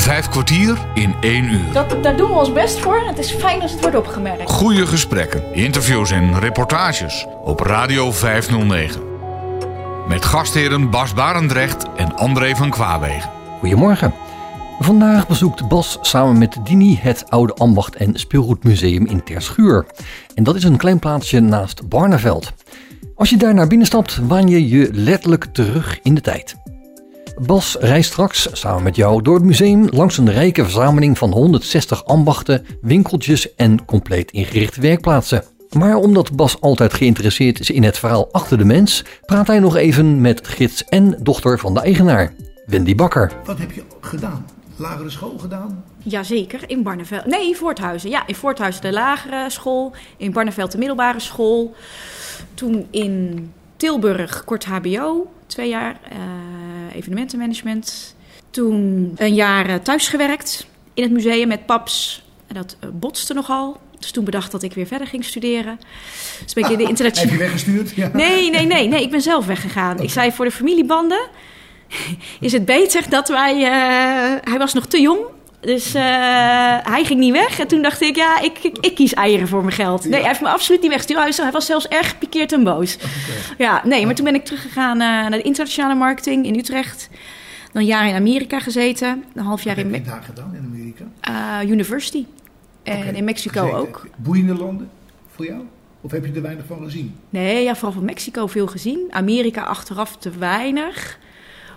Vijf kwartier in één uur. Dat, daar doen we ons best voor. Het is fijn als het wordt opgemerkt. Goede gesprekken, interviews en reportages op Radio 509. Met gastheren Bas Barendrecht en André van Kwaabegen. Goedemorgen. Vandaag bezoekt Bas samen met Dini het Oude Ambacht en Speelgoedmuseum in Terschuur. En dat is een klein plaatsje naast Barneveld. Als je daar naar binnen stapt, waan je je letterlijk terug in de tijd. Bas reist straks samen met jou door het museum langs een rijke verzameling van 160 ambachten, winkeltjes en compleet ingerichte werkplaatsen. Maar omdat Bas altijd geïnteresseerd is in het verhaal achter de mens, praat hij nog even met gids en dochter van de eigenaar, Wendy Bakker. Wat heb je gedaan? Lagere school gedaan? Jazeker, in Barneveld. Nee, in Voorthuizen. Ja, in Voorthuizen de lagere school. In Barneveld de middelbare school. Toen in Tilburg kort HBO, twee jaar uh, evenementenmanagement. Toen een jaar uh, thuis gewerkt in het museum met paps. En dat uh, botste nogal. Dus toen bedacht dat ik weer verder ging studeren. Dus ben ik in de internationale... Heb je weggestuurd? Ja. Nee, nee, nee, nee. Ik ben zelf weggegaan. Okay. Ik zei voor de familiebanden is het beter dat wij... hij was nog te jong dus uh, hij ging niet weg. En toen dacht ik, ja, ik, ik, ik kies eieren voor mijn geld. Nee, hij heeft me absoluut niet weggestuurd. Hij was zelfs erg gepikeerd en boos. Okay. Ja, nee, maar toen ben ik teruggegaan uh, naar de internationale marketing in Utrecht. Dan een jaar in Amerika gezeten. Een half jaar Wat in... Wat heb je daar gedaan in Amerika? Uh, university. En in Mexico gezeten. ook. Boeiende landen voor jou? Of heb je er weinig van gezien? Nee, ja, vooral van Mexico veel gezien. Amerika achteraf te weinig.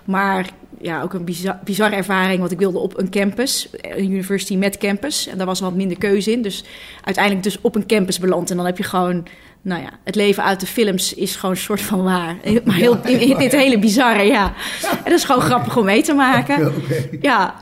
Maar ja, ook een bizar, bizarre ervaring, want ik wilde op een campus, een university met campus. En daar was wat minder keuze in. Dus uiteindelijk dus op een campus beland. En dan heb je gewoon, nou ja, het leven uit de films is gewoon een soort van waar. Maar heel, in, in dit hele bizarre, ja. En dat is gewoon grappig om mee te maken. Ja,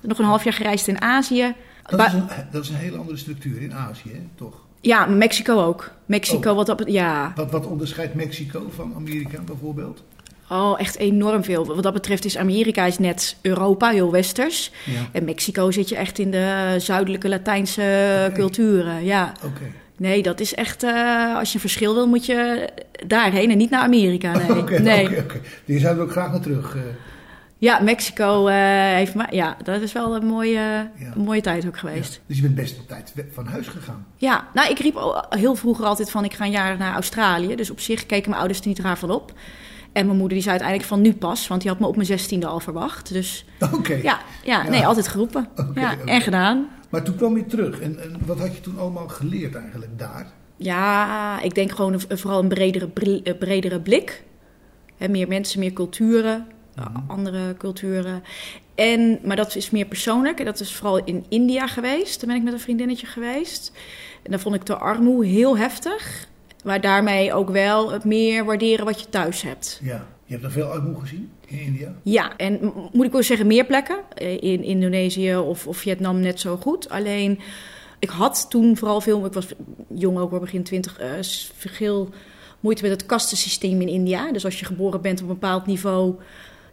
nog een half jaar gereisd in Azië. Dat is, een, dat is een hele andere structuur in Azië, hè? toch? Ja, Mexico ook. Mexico, oh. wat op ja. Wat, wat onderscheidt Mexico van Amerika bijvoorbeeld? Oh, echt enorm veel. Wat dat betreft is Amerika is net Europa, heel westers. Ja. En Mexico zit je echt in de zuidelijke Latijnse okay. culturen. Ja. Okay. Nee, dat is echt. Uh, als je een verschil wil, moet je daarheen en niet naar Amerika. Nee. Oké, nee. okay. Die zouden we ook graag naar terug. Uh. Ja, Mexico uh, heeft maar. Ja, dat is wel een mooie, ja. een mooie tijd ook geweest. Ja. Dus je bent best een tijd van huis gegaan. Ja, nou, ik riep heel vroeger altijd van: ik ga een jaar naar Australië. Dus op zich keken mijn ouders er niet raar van op. En mijn moeder die zei uiteindelijk van nu pas, want die had me op mijn zestiende al verwacht. Dus okay. ja, ja, ja, nee, altijd geroepen. Okay, ja, okay. En gedaan. Maar toen kwam je terug. En, en, wat had je toen allemaal geleerd eigenlijk daar? Ja, ik denk gewoon een, vooral een bredere, bredere blik. He, meer mensen, meer culturen, mm-hmm. andere culturen. En, maar dat is meer persoonlijk. En dat is vooral in India geweest. Daar ben ik met een vriendinnetje geweest. En dan vond ik de armoede heel heftig. Maar daarmee ook wel het meer waarderen wat je thuis hebt. Ja, je hebt er veel armoede gezien in India? Ja, en moet ik wel zeggen meer plekken. In Indonesië of, of Vietnam net zo goed. Alleen, ik had toen vooral veel... Ik was jong ook, begin twintig, uh, veel moeite met het kastensysteem in India. Dus als je geboren bent op een bepaald niveau...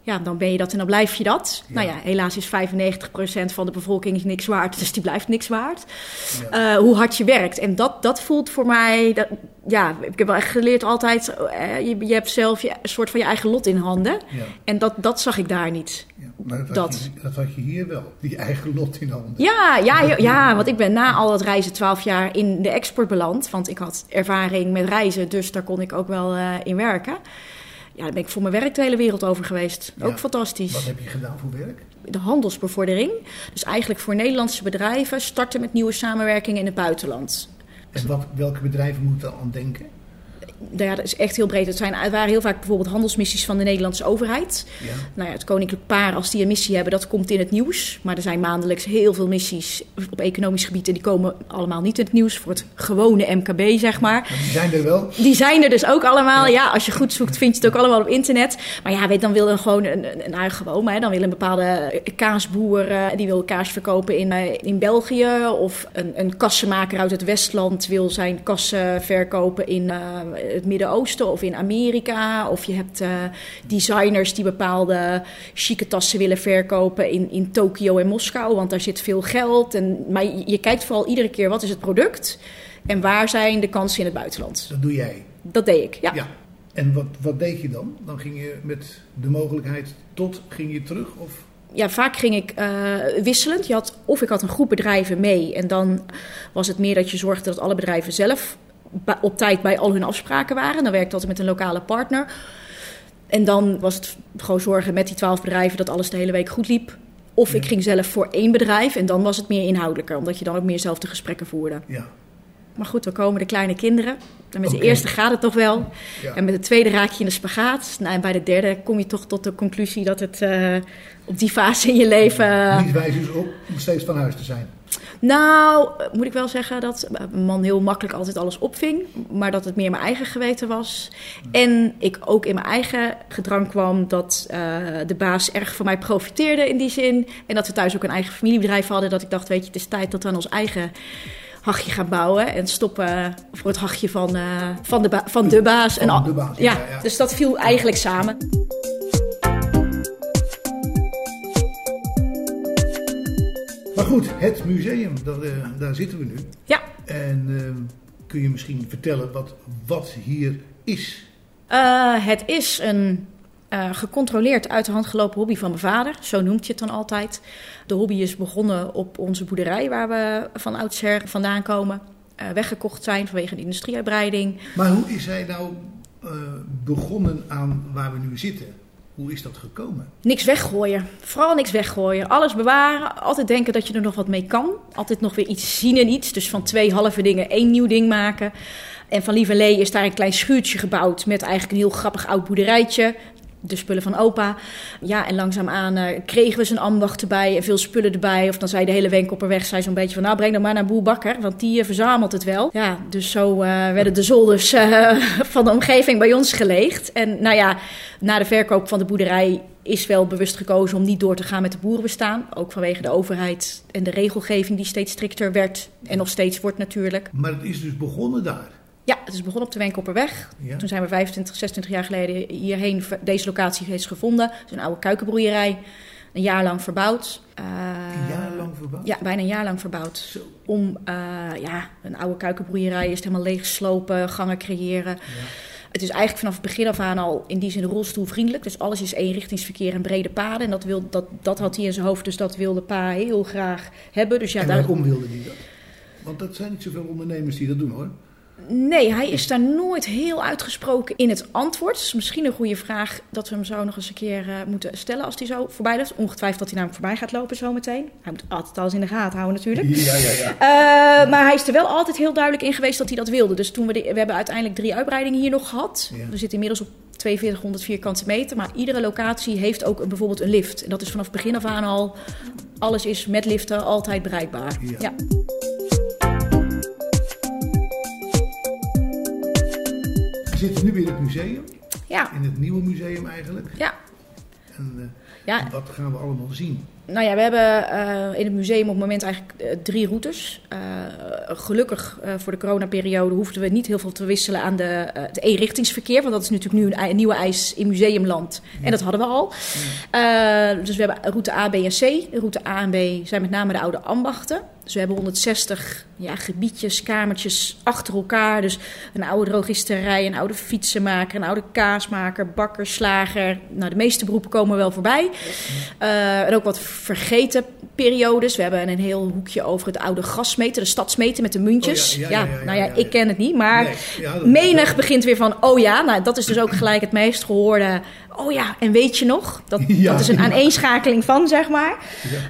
Ja, dan ben je dat en dan blijf je dat. Ja. Nou ja, helaas is 95% van de bevolking is niks waard, dus die blijft niks waard. Ja. Uh, hoe hard je werkt. En dat, dat voelt voor mij... Dat, ja, ik heb wel echt geleerd altijd... Uh, je, je hebt zelf je, een soort van je eigen lot in handen. Ja. En dat, dat zag ik daar niet. Maar dat, dat. Had je, dat had je hier wel, die eigen lot in handen. Ja, ja, ja, ja, want ik ben na al dat reizen 12 jaar in de export beland. Want ik had ervaring met reizen, dus daar kon ik ook wel uh, in werken. Ja, daar ben ik voor mijn werk de hele wereld over geweest. Ja. Ook fantastisch. Wat heb je gedaan voor werk? De handelsbevordering. Dus eigenlijk voor Nederlandse bedrijven starten met nieuwe samenwerkingen in het buitenland. En wat, welke bedrijven moeten aan denken? Ja, dat is echt heel breed. Het, zijn, het waren heel vaak bijvoorbeeld handelsmissies van de Nederlandse overheid. Ja. Nou ja, het Koninklijk Paar, als die een missie hebben, dat komt in het nieuws. Maar er zijn maandelijks heel veel missies op economisch gebied. En die komen allemaal niet in het nieuws voor het gewone MKB, zeg maar. maar die zijn er wel. Die zijn er dus ook allemaal. Ja, ja als je goed zoekt, vind je het ook allemaal op internet. Maar ja, weet, dan wil een gewoon een, een, een gewoon, hè, dan wil een bepaalde kaasboer, uh, die wil kaas verkopen in, uh, in België. Of een, een kassenmaker uit het Westland wil zijn kassen verkopen in uh, het Midden-Oosten of in Amerika. Of je hebt uh, designers die bepaalde chique tassen willen verkopen in, in Tokio en Moskou. Want daar zit veel geld. En, maar je, je kijkt vooral iedere keer wat is het product en waar zijn de kansen in het buitenland. Dat doe jij? Dat deed ik, ja. ja. En wat, wat deed je dan? Dan ging je met de mogelijkheid tot, ging je terug? Of? ja, vaak ging ik uh, wisselend. Je had, of ik had een groep bedrijven mee. En dan was het meer dat je zorgde dat alle bedrijven zelf op tijd bij al hun afspraken waren. Dan werkte altijd met een lokale partner. En dan was het gewoon zorgen met die twaalf bedrijven dat alles de hele week goed liep. Of ik ging zelf voor één bedrijf en dan was het meer inhoudelijker, omdat je dan ook meer zelf de gesprekken voerde. Ja. Maar goed, dan komen de kleine kinderen. En met de eerste gaat het toch wel. En met de tweede raak je in de spagaat. Nou, en bij de derde kom je toch tot de conclusie dat het uh, op die fase in je leven. Niet wijs dus op om steeds van huis te zijn. Nou, moet ik wel zeggen dat mijn man heel makkelijk altijd alles opving. Maar dat het meer mijn eigen geweten was. En ik ook in mijn eigen gedrang kwam dat uh, de baas erg van mij profiteerde in die zin. En dat we thuis ook een eigen familiebedrijf hadden. Dat ik dacht, weet je, het is tijd dat we aan ons eigen hachje gaan bouwen. En stoppen voor het hachje van, uh, van, de, van de baas. Van en de baas, ja, ja, ja. Dus dat viel eigenlijk samen. Maar goed, het museum, dat, uh, daar zitten we nu. Ja. En uh, kun je misschien vertellen wat, wat hier is? Uh, het is een uh, gecontroleerd uit de hand gelopen hobby van mijn vader. Zo noemt je het dan altijd. De hobby is begonnen op onze boerderij, waar we van oudsher vandaan komen. Weggekocht zijn vanwege de industrieuitbreiding. Maar hoe is hij nou begonnen aan waar we nu zitten? Hoe is dat gekomen? Niks weggooien. Vooral niks weggooien. Alles bewaren. Altijd denken dat je er nog wat mee kan. Altijd nog weer iets zien en iets. Dus van twee halve dingen één nieuw ding maken. En van Lieverlee is daar een klein schuurtje gebouwd met eigenlijk een heel grappig oud boerderijtje de spullen van opa. Ja, en langzaamaan uh, kregen we zijn ambacht erbij en veel spullen erbij. Of dan zei de hele winkelperweg zei zo'n beetje van... nou, breng dan maar naar Boer Bakker, want die uh, verzamelt het wel. Ja, dus zo uh, werden de zolders van de omgeving bij ons geleegd. En nou ja, na de verkoop van de boerderij is wel bewust gekozen om niet door te gaan met de boerenbestaan. Ook vanwege de overheid en de regelgeving die steeds strikter werd en nog steeds wordt natuurlijk. Maar het is dus begonnen daar? Ja, het is begonnen op de Wenkopperweg. Ja. Toen zijn we 25, 26 jaar geleden hierheen deze locatie heeft gevonden. Het is een oude kuikenbroeierij. Een jaar lang verbouwd. Uh, een jaar lang verbouwd? Ja, bijna een jaar lang verbouwd. Zo. Om uh, ja, een oude kuikenbroeierij is helemaal leegslopen, gangen creëren. Ja. Het is eigenlijk vanaf het begin af aan al in die zin rolstoelvriendelijk. Dus alles is eenrichtingsverkeer en brede paden. En dat, wil, dat, dat had hij in zijn hoofd, dus dat wilde pa heel graag hebben. Dus ja, en daar... waarom wilde hij dat? Want dat zijn niet zoveel ondernemers die dat doen hoor. Nee, hij is daar nooit heel uitgesproken in het antwoord. Dus misschien een goede vraag dat we hem zo nog eens een keer uh, moeten stellen als hij zo voorbij loopt. Ongetwijfeld dat hij namelijk voorbij gaat lopen zometeen. Hij moet altijd alles in de gaten houden natuurlijk. Ja, ja, ja. Uh, maar hij is er wel altijd heel duidelijk in geweest dat hij dat wilde. Dus toen we, de, we hebben uiteindelijk drie uitbreidingen hier nog gehad. Ja. We zitten inmiddels op 4200 vierkante meter. Maar iedere locatie heeft ook een, bijvoorbeeld een lift. En dat is vanaf begin af aan al, alles is met liften altijd bereikbaar. Ja. ja. Zitten nu in het museum. Ja. In het nieuwe museum eigenlijk. Ja. En uh, ja. wat gaan we allemaal zien? Nou ja, we hebben uh, in het museum op het moment eigenlijk uh, drie routes. Uh, gelukkig voor de coronaperiode hoefden we niet heel veel te wisselen aan de, het eenrichtingsverkeer. Want dat is natuurlijk nu een, een nieuwe eis in museumland. Ja. En dat hadden we al. Ja. dus we hebben route A, B en C. Route A en B zijn met name de oude ambachten. Dus we hebben 160 ja, gebiedjes, kamertjes achter elkaar. Dus een oude drogisterij, een oude fietsenmaker, een oude kaasmaker, bakker, slager. Nou, de meeste beroepen komen wel voorbij. En ook wat vergeten periodes. We hebben een heel hoekje over het oude gasmeten, de stadsmeten met de muntjes. Oh ja, ja, ja, ja, nou ja, ik ken het niet, maar nee, menig begint weer van, oh ja, nou dat is dus ook gelijk het meest gehoorde. Oh ja, en weet je nog? Dat, dat is een aaneenschakeling van, zeg maar.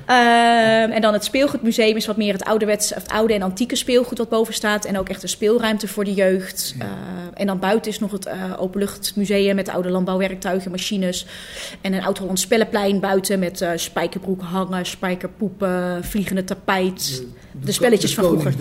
Uh, en dan het speelgoedmuseum is wat meer het ouderwetse, het oude en antieke speelgoed wat boven staat. En ook echt een speelruimte voor de jeugd. Uh, en dan buiten is nog het uh, openluchtmuseum met oude landbouwwerktuigen, machines. En een oud-Hollands spellenplein buiten met uh, spijkerbroek hangen, spijkerpoepen, vliegende tapijt. De, de, de spelletjes de van vroeger.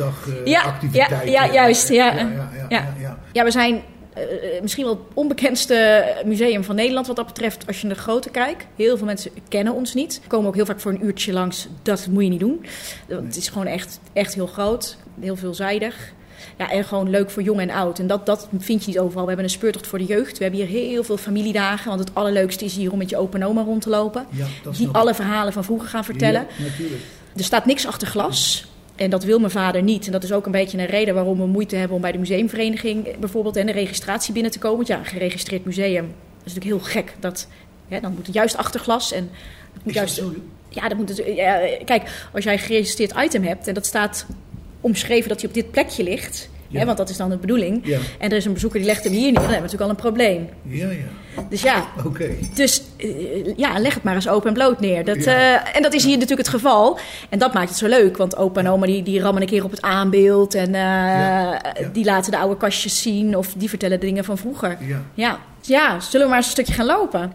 Ja, ja, ja, juist. Ja, ja, ja, ja. ja we zijn uh, misschien wel het onbekendste museum van Nederland wat dat betreft als je naar de grootte kijkt. Heel veel mensen kennen ons niet. Komen ook heel vaak voor een uurtje langs. Dat moet je niet doen. Nee. Het is gewoon echt, echt heel groot. Heel veelzijdig. Ja, en gewoon leuk voor jong en oud. En dat, dat vind je niet overal. We hebben een speurtocht voor de jeugd. We hebben hier heel veel familiedagen. Want het allerleukste is hier om met je opa en oma rond te lopen. Ja, die alle verhalen van vroeger gaan vertellen. Ja, natuurlijk. Er staat niks achter glas. En dat wil mijn vader niet. En dat is ook een beetje een reden waarom we moeite hebben om bij de museumvereniging bijvoorbeeld en de registratie binnen te komen. Want ja, een geregistreerd museum dat is natuurlijk heel gek. Dat, ja, dan moet het juist achter glas. En moet is juist, dat? Ja, dat moet het, ja, kijk, als jij een geregistreerd item hebt en dat staat omschreven dat hij op dit plekje ligt, Ja. hè, want dat is dan de bedoeling, Ja. en er is een bezoeker die legt hem hier neer, dan hebben we natuurlijk al een probleem. Ja, ja. Dus ja, Oké. dus eh, ja, leg het maar eens open en bloot neer. Dat, Ja. eh, en dat is hier natuurlijk het geval. En dat maakt het zo leuk. Want opa en oma die, die rammen een keer op het aanbeeld. En eh, die laten de oude kastjes zien. Of die vertellen dingen van vroeger. Ja. Ja, ja zullen we maar eens een stukje gaan lopen?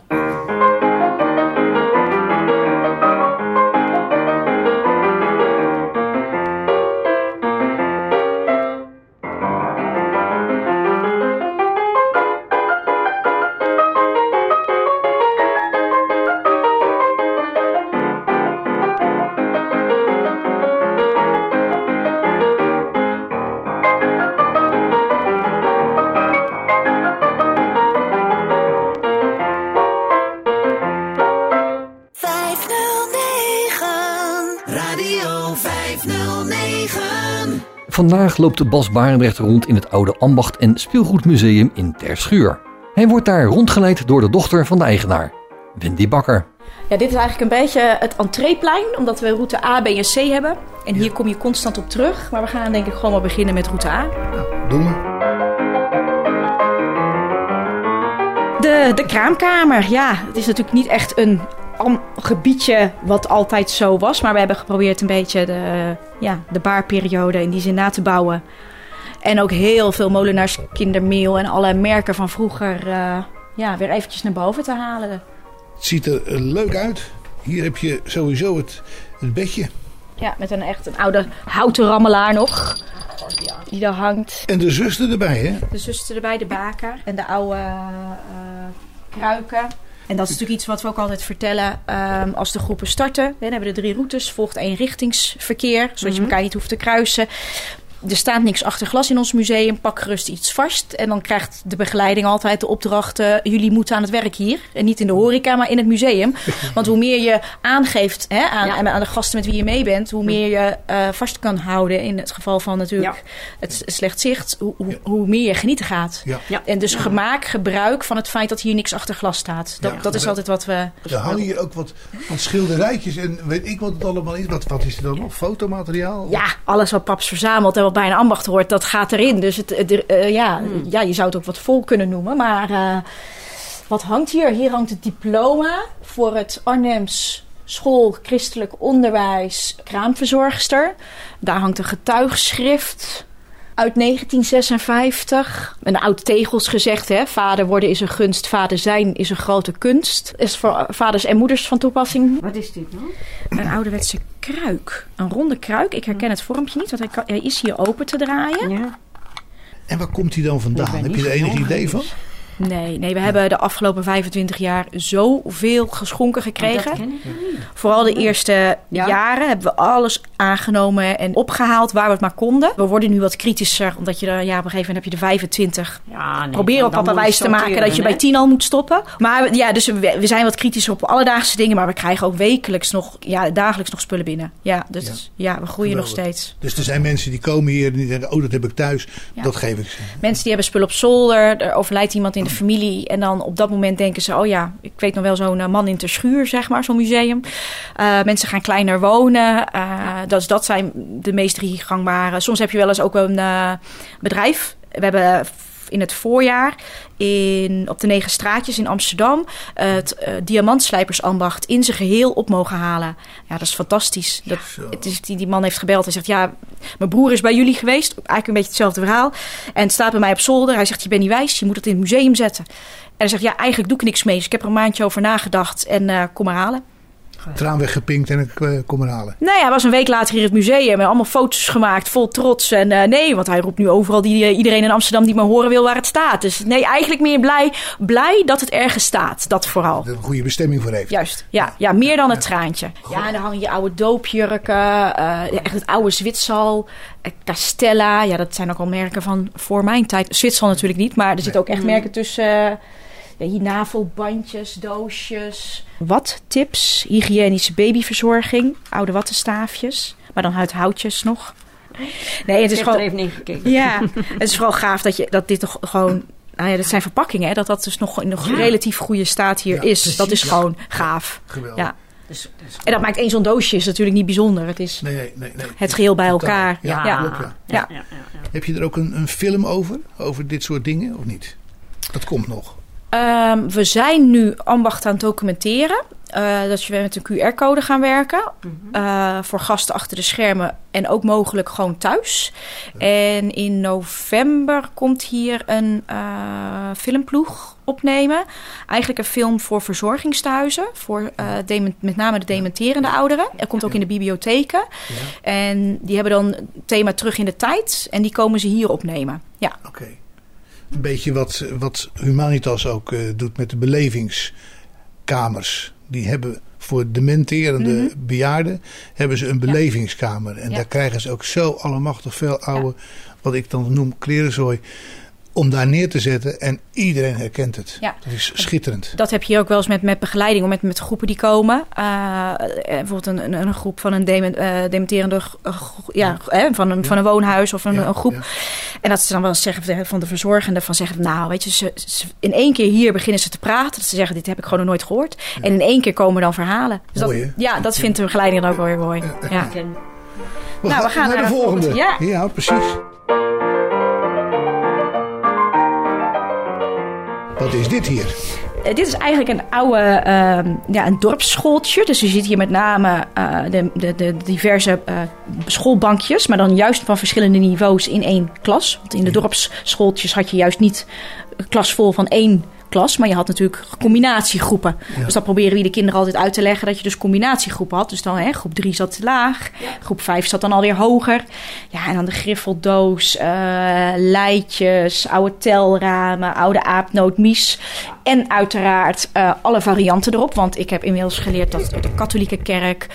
Vandaag loopt Bas Barendrecht rond in het oude ambacht- en speelgoedmuseum in Terschuur. Hij wordt daar rondgeleid door de dochter van de eigenaar, Wendy Bakker. Ja, dit is eigenlijk een beetje het entreeplein. Omdat we route A, B en C hebben. En hier kom je constant op terug. Maar we gaan denk ik gewoon maar beginnen met route A. Nou, doen we. De, de kraamkamer, ja. Het is natuurlijk niet echt een am- gebiedje wat altijd zo was. Maar we hebben geprobeerd een beetje de, ja, de baarperiode in die zin na te bouwen. En ook heel veel molenaarskindermeel en alle merken van vroeger eh, ja, weer eventjes naar boven te halen. Het ziet er eh, leuk uit. Hier heb je sowieso het, het bedje. Ja, met een echt een oude houten rammelaar nog. Die daar hangt. En de zuster erbij, hè? De zuster erbij, de baker. En de oude eh, kruiken. En dat is natuurlijk iets wat we ook altijd vertellen ehm, als de groepen starten. Dan hebben we de drie routes, volgt één richtingsverkeer, zodat je elkaar niet hoeft te kruisen. Er staat niks achter glas in ons museum. Pak gerust iets vast. En dan krijgt de begeleiding altijd de opdracht... eh, jullie moeten aan het werk hier. En niet in de horeca, maar in het museum. Want hoe meer je aangeeft hè, aan, aan de gasten met wie je mee bent... hoe meer je eh, vast kan houden. In het geval van natuurlijk het slecht zicht. Hoe, hoe, hoe meer je genieten gaat. Ja. En dus gemaak, gebruik van het feit dat hier niks achter glas staat. Dat, dat is altijd wat we... Er hangen hier ook wat, wat schilderijtjes en weet ik wat het allemaal is. Wat, wat is er dan nog? Fotomateriaal? Ja, alles wat paps verzamelt en bij een ambacht hoort, dat gaat erin. Dus het, het- eh, ja, ja, je zou het ook wat vol kunnen noemen. Maar eh, wat hangt hier? Hier hangt het diploma voor het Arnhems School Christelijk Onderwijs Kraamverzorgster. Daar hangt een getuigschrift uit 1956. Een oud tegels gezegd, hè. Vader worden is een gunst, vader zijn is een grote kunst. Is voor vaders en moeders van toepassing. Wat is dit nou? Een ouderwetse kruik. Een ronde kruik. Ik herken het vormpje niet, want hij, kan- hij is hier open te draaien. Ja. En waar komt hij dan vandaan? Heb je er enig idee van? Nee, nee, we hebben de afgelopen 25 jaar zoveel geschonken gekregen. Dat ken ik nog niet. Vooral de eerste Ja. jaren hebben we alles aangenomen en opgehaald waar we het maar konden. We worden nu wat kritischer, omdat je er, ja, op een gegeven moment heb je de 25. Ja, nee, Probeer op papa wijs te maken dat je hè? bij 10 al moet stoppen. Maar ja, dus we, we zijn wat kritischer op alledaagse dingen, maar we krijgen ook wekelijks nog, ja, dagelijks nog spullen binnen. Ja, dus ja, we groeien nog steeds. Dus er zijn mensen die komen hier en die denken, oh dat heb ik thuis. Ja. Dat geef ik ze. Mensen die hebben spullen op zolder, er overlijdt iemand in familie. En dan op dat moment denken ze: oh ja, ik weet nog wel zo'n eh, man in ter schuur, zeg maar, zo'n museum. Eh, mensen gaan kleiner wonen. Dus dat zijn de meest drie gangbare. Soms heb je wel eens ook een bedrijf. We hebben in het voorjaar in, op de Negen Straatjes in Amsterdam het eh, diamantslijpersambacht in zijn geheel op mogen halen. Ja, dat is fantastisch. Dat, het is, die, die man heeft gebeld en zegt: Ja, mijn broer is bij jullie geweest. Eigenlijk een beetje hetzelfde verhaal. En het staat bij mij op zolder. Hij zegt: Je bent niet wijs, je moet het in het museum zetten. En hij zegt: Ja, eigenlijk doe ik niks mee. Dus ik heb er een maandje over nagedacht en eh, kom maar halen. Traan weggepinkt en ik eh, kom er halen. Nou ja, hij was een week later hier in het museum en allemaal foto's gemaakt, vol trots. En eh, nee, want hij roept nu overal die, eh, iedereen in Amsterdam die maar horen wil waar het staat. Dus nee, eigenlijk meer blij, blij dat het ergens staat. Dat vooral. Dat er een goede bestemming voor heeft. Juist, ja, ja meer dan het traantje. Ja, en dan hangen je oude doopjurken, eh, echt het oude Zwitsal, Castella. Ja, dat zijn ook al merken van voor mijn tijd. Zwitsal natuurlijk niet, maar er zitten ook echt merken tussen. Eh, ja, hier navelbandjes, doosjes. Wat tips, hygiënische babyverzorging, oude wattenstaafjes, maar dan uit houtjes nog. Nee, het Ik is heb er gewoon. even in gekeken. Ja, het is vooral gaaf dat, je, dat dit toch gewoon... Nou ja, dat zijn verpakkingen, hè, dat dat dus nog in nog Ja. relatief goede staat hier Ja, is. precies, dat is ja. gewoon gaaf. Geweldig. Ja. Dus, dus En dat maakt één zo'n doosje is natuurlijk niet bijzonder. Het is Nee, nee, nee. het geheel bij elkaar. Ja, Ja. klopt, ja. Ja. ja, ja, ja. Heb je er ook een, een film over? Over dit soort dingen of niet? Dat komt nog. Ehm, we zijn nu ambacht aan het documenteren. Eh, dat we met een QR-code gaan werken. eh, voor gasten achter de schermen. En ook mogelijk gewoon thuis. En in november komt hier een eh, filmploeg opnemen. Eigenlijk een film voor verzorgingstehuizen. Voor dement- met name de dementerende ouderen. Er komt ook in de bibliotheken. En die hebben dan het thema terug in de tijd. En die komen ze hier opnemen. Ja. Oké. Een beetje wat, wat Humanitas ook eh, doet met de belevingskamers. Die hebben voor dementerende bejaarden hebben ze een belevingskamer. En Mhm. Ja. daar krijgen ze ook zo allemachtig veel oude, wat ik dan noem klerenzooi, om daar neer te zetten. En iedereen herkent het. Ja. Dat is schitterend. Dat heb je hier ook wel eens met, met begeleiding, of met, met groepen die komen. Eh, eh, bijvoorbeeld een, een, een groep van een dement, eh, dementerende ja, hè, van, een, van een woonhuis of een, een groep. En dat ze dan wel eens zeggen van de- verzorgende van zeggen, nou weet je, ze, ze- in één keer hier beginnen ze te praten. Dat ze zeggen, dit heb ik gewoon nog nooit gehoord. En in één keer komen dan verhalen. Dus Mooi, dat, ja, dat vindt de begeleiding dan ook wel weer mooi. Ja. Nou, we gaan naar de naar de volgende. volgende. Ja. ja, precies. Wat is dit hier? Eh, dit is eigenlijk een oude ehm, ja, een dorpsschooltje. Dus je ziet hier met name eh, de, de, de diverse eh, schoolbankjes. Maar dan juist van verschillende niveaus in één klas. Want in de dorpsschooltjes had je juist niet een klas vol van één klas. Maar je had natuurlijk combinatiegroepen. Dus dat proberen we de kinderen altijd uit te leggen. Dat je dus combinatiegroepen had. Dus dan hè, groep 3 zat laag. Groep 5 zat dan alweer hoger. Ja, en dan de griffeldoos, eh leidjes, oude telramen, oude aapnootmies. En uiteraard eh, alle varianten erop. Want ik heb inmiddels geleerd dat de katholieke kerk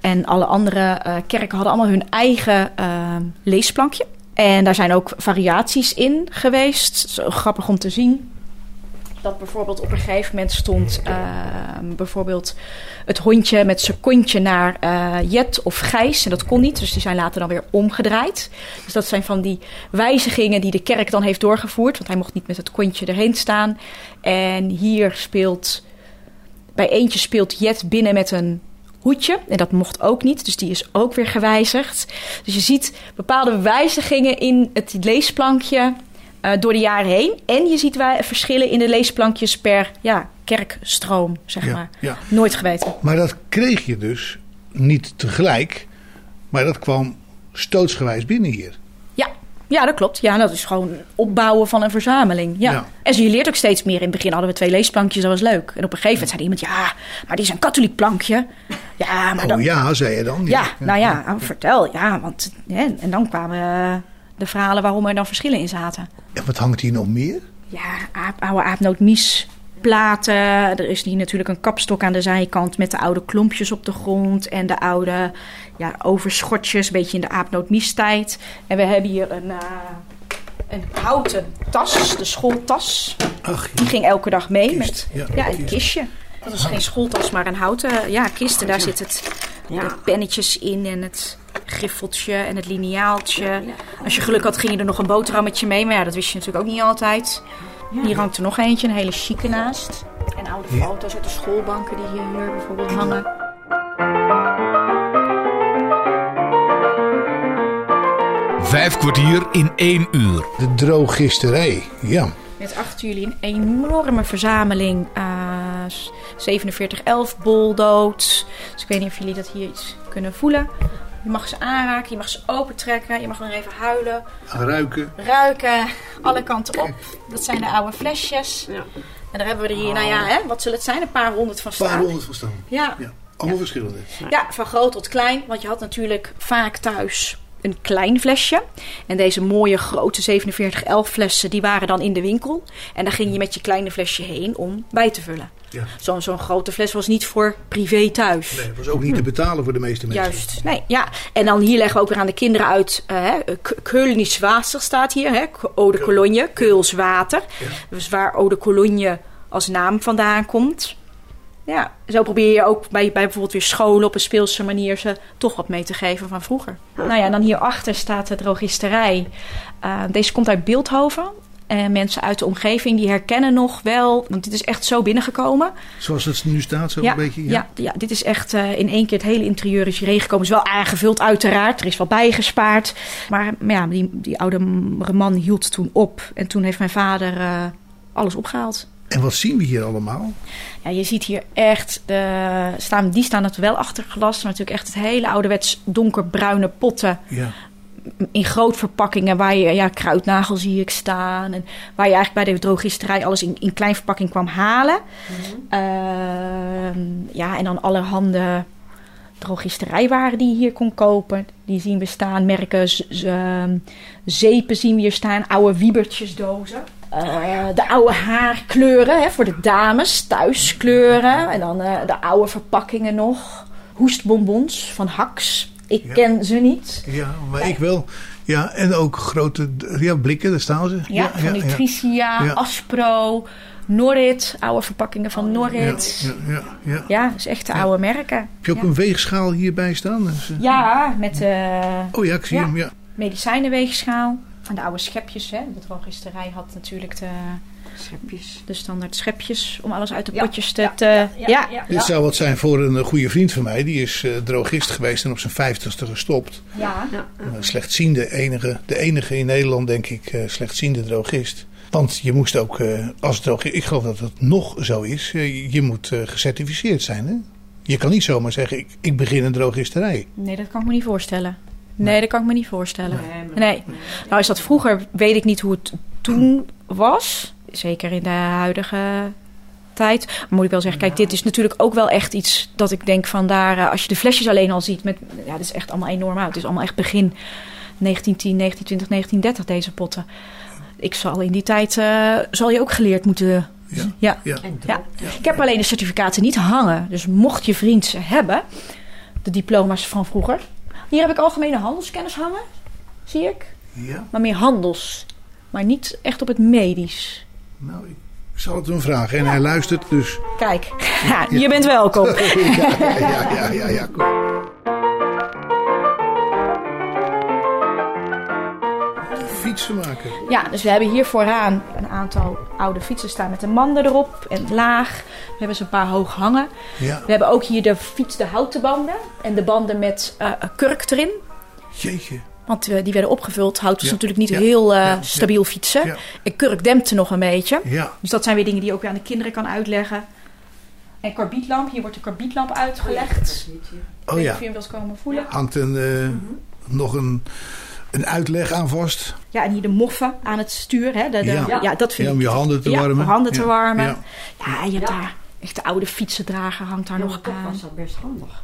en alle andere eh, kerken hadden allemaal hun eigen leesplankje. En daar zijn ook variaties in geweest. Zo grappig om te zien. Dat bijvoorbeeld op een gegeven moment stond eh, bijvoorbeeld het hondje met zijn kontje naar eh, Jet of Gijs. En dat kon niet, dus die zijn later dan weer omgedraaid. Dus dat zijn van die wijzigingen die de kerk dan heeft doorgevoerd. Want hij mocht niet met het kontje erheen staan. En hier speelt, bij eentje speelt Jet binnen met een hoedje. En dat mocht ook niet, dus die is ook weer gewijzigd. Dus je ziet bepaalde wijzigingen in het leesplankje eh, door de jaren heen. En je ziet wij verschillen in de leesplankjes per ja, kerkstroom, zeg Ja, maar. ja. Nooit geweten. Maar dat kreeg je dus niet tegelijk. Maar dat kwam stootsgewijs binnen hier. Ja. ja, dat klopt. Ja, dat is gewoon opbouwen van een verzameling. Ja. Ja. En je leert ook steeds meer. In het begin hadden we twee leesplankjes, dat was leuk. En op een gegeven moment zei iemand, ja, maar die is een katholiek plankje. Ja, maar Oh dan, ja, zei je dan. Ja, nou ja, vertel. Ja, want, en dan kwamen de verhalen waarom er dan verschillen in zaten. En wat hangt hier nog meer? Ja, aap, oude aapnootmies platen. Er is hier natuurlijk een kapstok aan de zijkant met de oude klompjes op de grond. En de oude ja, overschotjes, een beetje in de aapnootmiestijd. En we hebben hier een, eh, een houten tas, de schooltas. Ach, Die ging elke dag mee Kist, met ja, ja, een kist. kistje. Dat is geen schooltas, maar een houten ja, kist. En daar zit het, Ja. de pennetjes in en het griffeltje en het lineaaltje. Als je geluk had, ging je er nog een boterhammetje mee. Maar ja, dat wist je natuurlijk ook niet altijd. Hier hangt er nog eentje, een hele chique naast. En oude foto's uit de schoolbanken die hier bijvoorbeeld hangen. Vijf kwartier in één uur. de drogisterij. Ja. Met achter jullie een enorme verzameling. eh 4711 boldood. Dus ik weet niet of jullie dat hier iets kunnen voelen. Je mag ze aanraken, je mag ze opentrekken, je mag nog even huilen, Ruiken. ruiken, alle kanten op. Dat zijn de oude flesjes. Ja. En daar hebben we er hier, nou ja, hè, wat zullen het zijn? Een paar honderd van Een paar staan. honderd van staan. Ja. Ja. Allemaal verschillende. Ja, van groot tot klein. Want je had natuurlijk vaak thuis een klein flesje. En deze mooie grote 4711 flessen, die waren dan in de winkel. En daar ging je met je kleine flesje heen om bij te vullen. Ja. Zo'n zo'n grote fles was niet voor privé thuis. Nee, was ook niet te betalen voor de meeste mensen. Juist, nee, ja. En dan hier leggen we ook weer aan de kinderen uit. eh, hè, K- Keulnisch water staat hier, hè, Eau de Cologne, Keuls water. Dus waar Eau de Cologne als naam vandaan komt. Ja, zo probeer je ook bij, bij bijvoorbeeld weer scholen op een speelse manier ze toch wat mee te geven van vroeger. Nou ja, en dan hierachter staat de drogisterij. Eh, deze komt uit Beeldhoven. En mensen uit de omgeving die herkennen nog wel, want dit is echt zo binnengekomen. Zoals het nu staat, zo Ja, een beetje. ja. Ja, dit is echt eh, in één keer het hele interieur is hierheen gekomen. is wel aangevuld uiteraard, er is wel bijgespaard. Maar, maar ja, die, die oude man hield toen op. En toen heeft mijn vader eh, alles opgehaald. En wat zien we hier allemaal? Ja, je ziet hier echt, de, staan, die staan het wel achter glas. Maar natuurlijk echt het hele ouderwets donkerbruine potten Ja. in groot verpakkingen waar je ja, kruidnagel zie ik staan. En waar je eigenlijk bij de drogisterij alles in, in klein verpakking kwam halen. Ehm, ja, en dan allerhande drogisterijwaren die je hier kon kopen. Die zien we staan. Merken, z- z- ehm, zeepen zien we hier staan. Oude wiebertjesdozen. Eh, de oude haarkleuren hè, voor de dames, thuiskleuren. En dan eh, de oude verpakkingen nog. Hoestbonbons van Hax. Ik Ja. ken ze niet. Ja, maar ik wel. Ja, en ook grote ja, blikken, daar staan ze. Ja, van Nutricia. Aspro, Norrit, oude verpakkingen van Norrit. ja, ja, ja. Is echt de oude merken. Heb je ook een weegschaal hierbij staan? Dus, Ja, met eh Oh ja, ik zie hem. Ja. medicijnenweegschaal. En de oude schepjes, hè. De drogisterij had natuurlijk de, Schepjes. de standaard schepjes om alles uit de Ja, potjes te... ja, te- ja, Dit zou wat zijn voor een eh, goede vriend van mij. Die is eh, drogist geweest en op zijn vijftigste gestopt. ja. Ja, Een slechtziende, enige, de enige in Nederland denk ik, eh, slechtziende drogist. Want je moest ook eh, als drogist, ik geloof dat het nog zo is, eh, je moet eh, gecertificeerd zijn. Hè? Je kan niet zomaar zeggen, ik, ik begin een drogisterij. Nee, dat kan ik me niet voorstellen. Nee, dat kan ik me niet voorstellen. Nee. Nou is dat vroeger, weet ik niet hoe het toen was. Zeker in de huidige tijd. Maar moet ik wel zeggen, kijk, dit is natuurlijk ook wel echt iets dat ik denk van daar... eh, als je de flesjes alleen al ziet, met, ja, dat is echt allemaal enorm oud. Het is allemaal echt begin 1910, 1920, 1930 deze potten. Ik zal in die tijd, eh, zal je ook geleerd moeten... Ja. Ja. Ja. Ik heb alleen de certificaten niet hangen. Dus mocht je vriend ze hebben, de diploma's van vroeger. Hier heb ik algemene handelskennis hangen, zie ik. Ja, Maar meer handels. Maar niet echt op het medisch. nou, ik zal het hem vragen. En hij luistert, dus Kijk, ja, je bent welkom. ja, ja, ja, ja, ja, ja, Fietsen maken. Ja, dus we hebben hier vooraan een aantal oude fietsen staan met de manden erop en laag. We hebben ze een paar hoog hangen. Ja, We hebben ook hier de fiets, de houten banden. En de banden met eh, kurk erin. jeetje. Want eh, die werden opgevuld. Hout is Ja, natuurlijk niet ja, heel eh, ja, ja. stabiel fietsen. Ja. En kurk dempte nog een beetje. Ja, Dus dat zijn weer dingen die je ook weer aan de kinderen kan uitleggen. En karbietlamp, hier wordt de karbietlamp uitgelegd. Ik oh weet niet ja. Of je hem wel eens komen voelen. Hangt een, eh, nog een, een uitleg aan vast. Ja, en hier de moffen aan het stuur. Hè? De, de- Ja. ja. dat vind Ja, ik. om je handen te ja, warmen. om handen te Ja, warmen. ja. Ja, en je hebt Ja. daar echt de oude fietsendrager hangt daar Ja, nog aan. was dat best handig.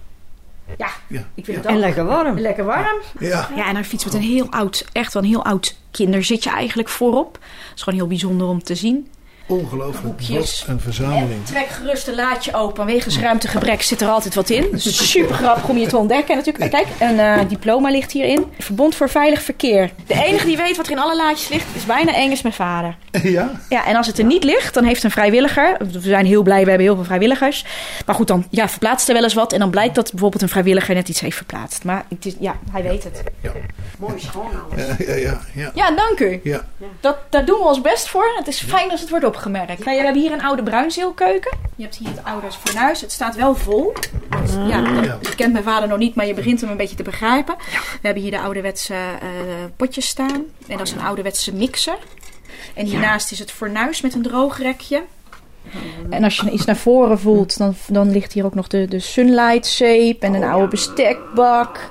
Ja, Ja. ik vind het En ook lekker warm. lekker warm. Ja. Ja, en een fiets met een heel oud, echt wel een heel oud kinderzitje eigenlijk voorop. Dat is gewoon heel bijzonder om te zien. Ongelooflijk. Hoekjes. Wat een verzameling. En trek gerust een laadje open. Wegens ruimtegebrek zit er altijd wat in. Dus super grappig om je te ontdekken natuurlijk. Kijk, een eh, diploma ligt hierin. Verbond voor Veilig Verkeer. De enige die weet wat er in alle laadjes ligt is bijna eng is mijn vader. Ja? Ja, en als het er niet ligt, dan heeft een vrijwilliger... We zijn heel blij, we hebben heel veel vrijwilligers. Maar goed, dan ja, verplaatst er wel eens wat. En dan blijkt dat bijvoorbeeld een vrijwilliger net iets heeft verplaatst. Maar het is, ja, hij weet het. Mooi schoon alles. Ja, ja, ja. ja. Ja, dank u. ja. Dat, daar doen we ons best voor. Het is fijn als het wordt opgemerkt. Nou, we hebben hier een oude bruinzeelkeuken. Je hebt hier het oude fornuis. Het staat wel vol. Ja, je kent mijn vader nog niet, maar je begint hem een beetje te begrijpen. We hebben hier de ouderwetse eh, potjes staan. En dat is een ouderwetse mixer. En hiernaast is het fornuis met een droogrekje. En als je iets naar voren voelt, dan, dan ligt hier ook nog de, de sunlight zeep en een oude bestekbak.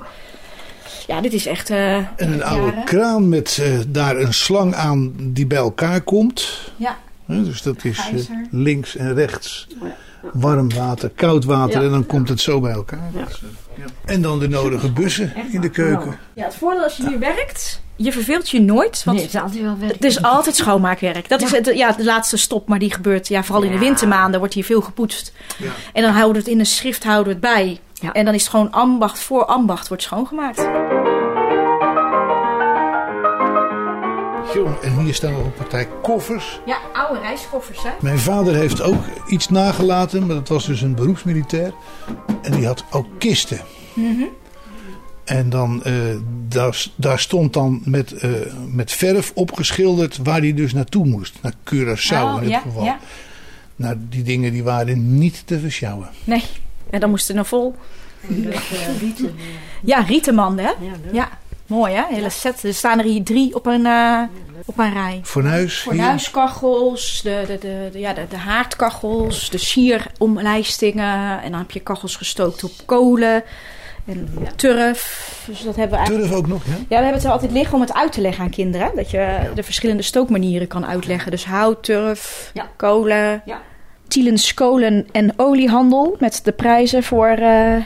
Ja, dit is echt. eh, En een oude jaren. kraan met eh, daar een slang aan die bij elkaar komt. Ja, dus dat is eh, links en rechts. Warm water, koud water Ja. en dan komt het zo bij elkaar. Ja. Ja. En dan de nodige bussen in de keuken. Ja, het voordeel als je hier werkt, je verveelt je nooit. Want Nee, het is altijd wel werk. het is altijd schoonmaakwerk. Dat is het, ja, de laatste stop, maar die gebeurt ja, vooral in de wintermaanden. Wordt hier veel gepoetst. Ja. En dan houden we het in een schrift houden we het bij. Ja. En dan is het gewoon ambacht voor ambacht wordt schoongemaakt. En hier staan nog een partij koffers. Ja, oude reiskoffers hè. Mijn vader heeft ook iets nagelaten, maar dat was dus een beroepsmilitair. En die had ook kisten. En dan, eh, daar, daar stond dan met, eh, met verf opgeschilderd waar hij dus naartoe moest. Naar Curaçao Oh, in dit ja, geval. ja. Nou, die dingen die waren niet te versjouwen. Nee. En dan moest er nog vol. Dat eh, rieten. Ja, rietenmanden, hè? Ja, leuk. Ja, mooi hè? Hele set. Er staan er hier drie op een, eh, op een rij. Fornuis. Fornuiskachels, de, de, de, de, ja, de, de haardkachels, de sieromlijstingen. En dan heb je kachels gestookt op kolen en turf. Dus dat hebben we eigenlijk... Turf ook nog, ja? Ja, we hebben het er altijd liggen om het uit te leggen aan kinderen. Dat je de verschillende stookmanieren kan uitleggen. Dus hout, turf, Ja. kolen. Ja. Tielens kolen- en oliehandel met de prijzen voor... eh,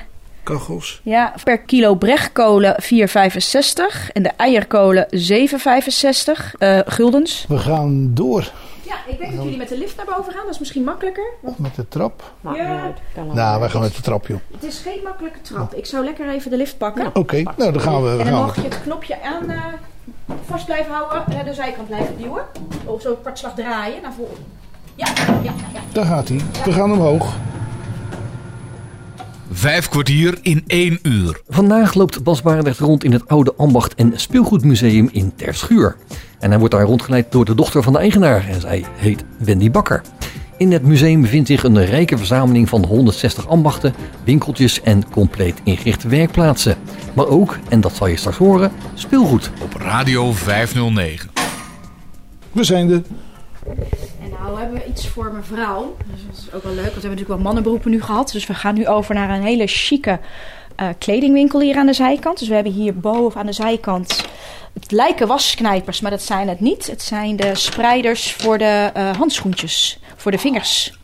Kachels. ja, per kilo brechtkolen 4,65 en de eierkolen 7,65 eh, guldens. We gaan door Ja, ik denk dat jullie met de lift naar boven gaan. Dat is misschien makkelijker. Want met de trap. Ja. Nou, wij gaan met de trap, joh. het is geen makkelijke trap. Ik zou lekker even de lift pakken. Oké, nou dan gaan we. En we dan gaan mag je het knopje aan eh, vast blijven houden. En de zijkant blijven duwen. Of zo kwartslag draaien naar voren. Ja, ja, ja. Daar gaat hij. We gaan omhoog. Vijf kwartier in één uur. Vandaag loopt Bas Barendrecht rond in het oude ambacht- en speelgoedmuseum in Terschuur. En hij wordt daar rondgeleid door de dochter van de eigenaar en zij heet Wendy Bakker. In het museum bevindt zich een rijke verzameling van 160 ambachten, winkeltjes en compleet ingerichte werkplaatsen. Maar ook, en dat zal je straks horen, speelgoed. Op Radio 509. We zijn er. Nou hebben we iets voor mevrouw. Dus dat is ook wel leuk, want we hebben natuurlijk wel mannenberoepen nu gehad. Dus we gaan nu over naar een hele chique eh, kledingwinkel hier aan de zijkant. Dus we hebben hier boven aan de zijkant... Het lijken wasknijpers, maar dat zijn het niet. Het zijn de spreiders voor de eh, handschoentjes. Voor de vingers.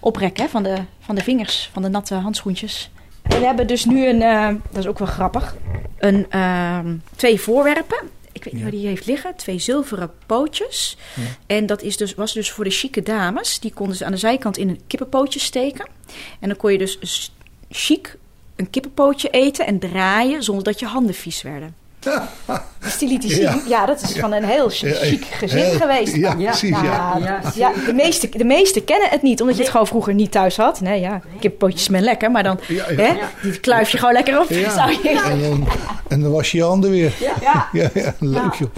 Oprek hè, van, de, van de vingers, van de natte handschoentjes. En we hebben dus nu een, eh, dat is ook wel grappig, een, ehm, twee voorwerpen. Ik weet niet Ja. waar die heeft liggen. Twee zilveren pootjes. En dat is dus, was dus voor de chique dames. Die konden ze aan de zijkant in een kippenpootje steken. En dan kon je dus chic een kippenpootje eten en draaien zonder dat je handen vies werden. Zien. Ja. Ja, dat is van een heel chic gezin heel- geweest. Ja, Ja, precies. Ja. Ja, de, meeste, de meeste kennen het niet, omdat je het gewoon vroeger niet thuis had. Nee, ja, kippenpootjes zijn lekker, maar dan Ja, ja. Hè, die kluif je gewoon lekker op. Ja. Zou je... En, dan, en dan was je je handen weer. ja. Ja, ja leuk Ja. joh.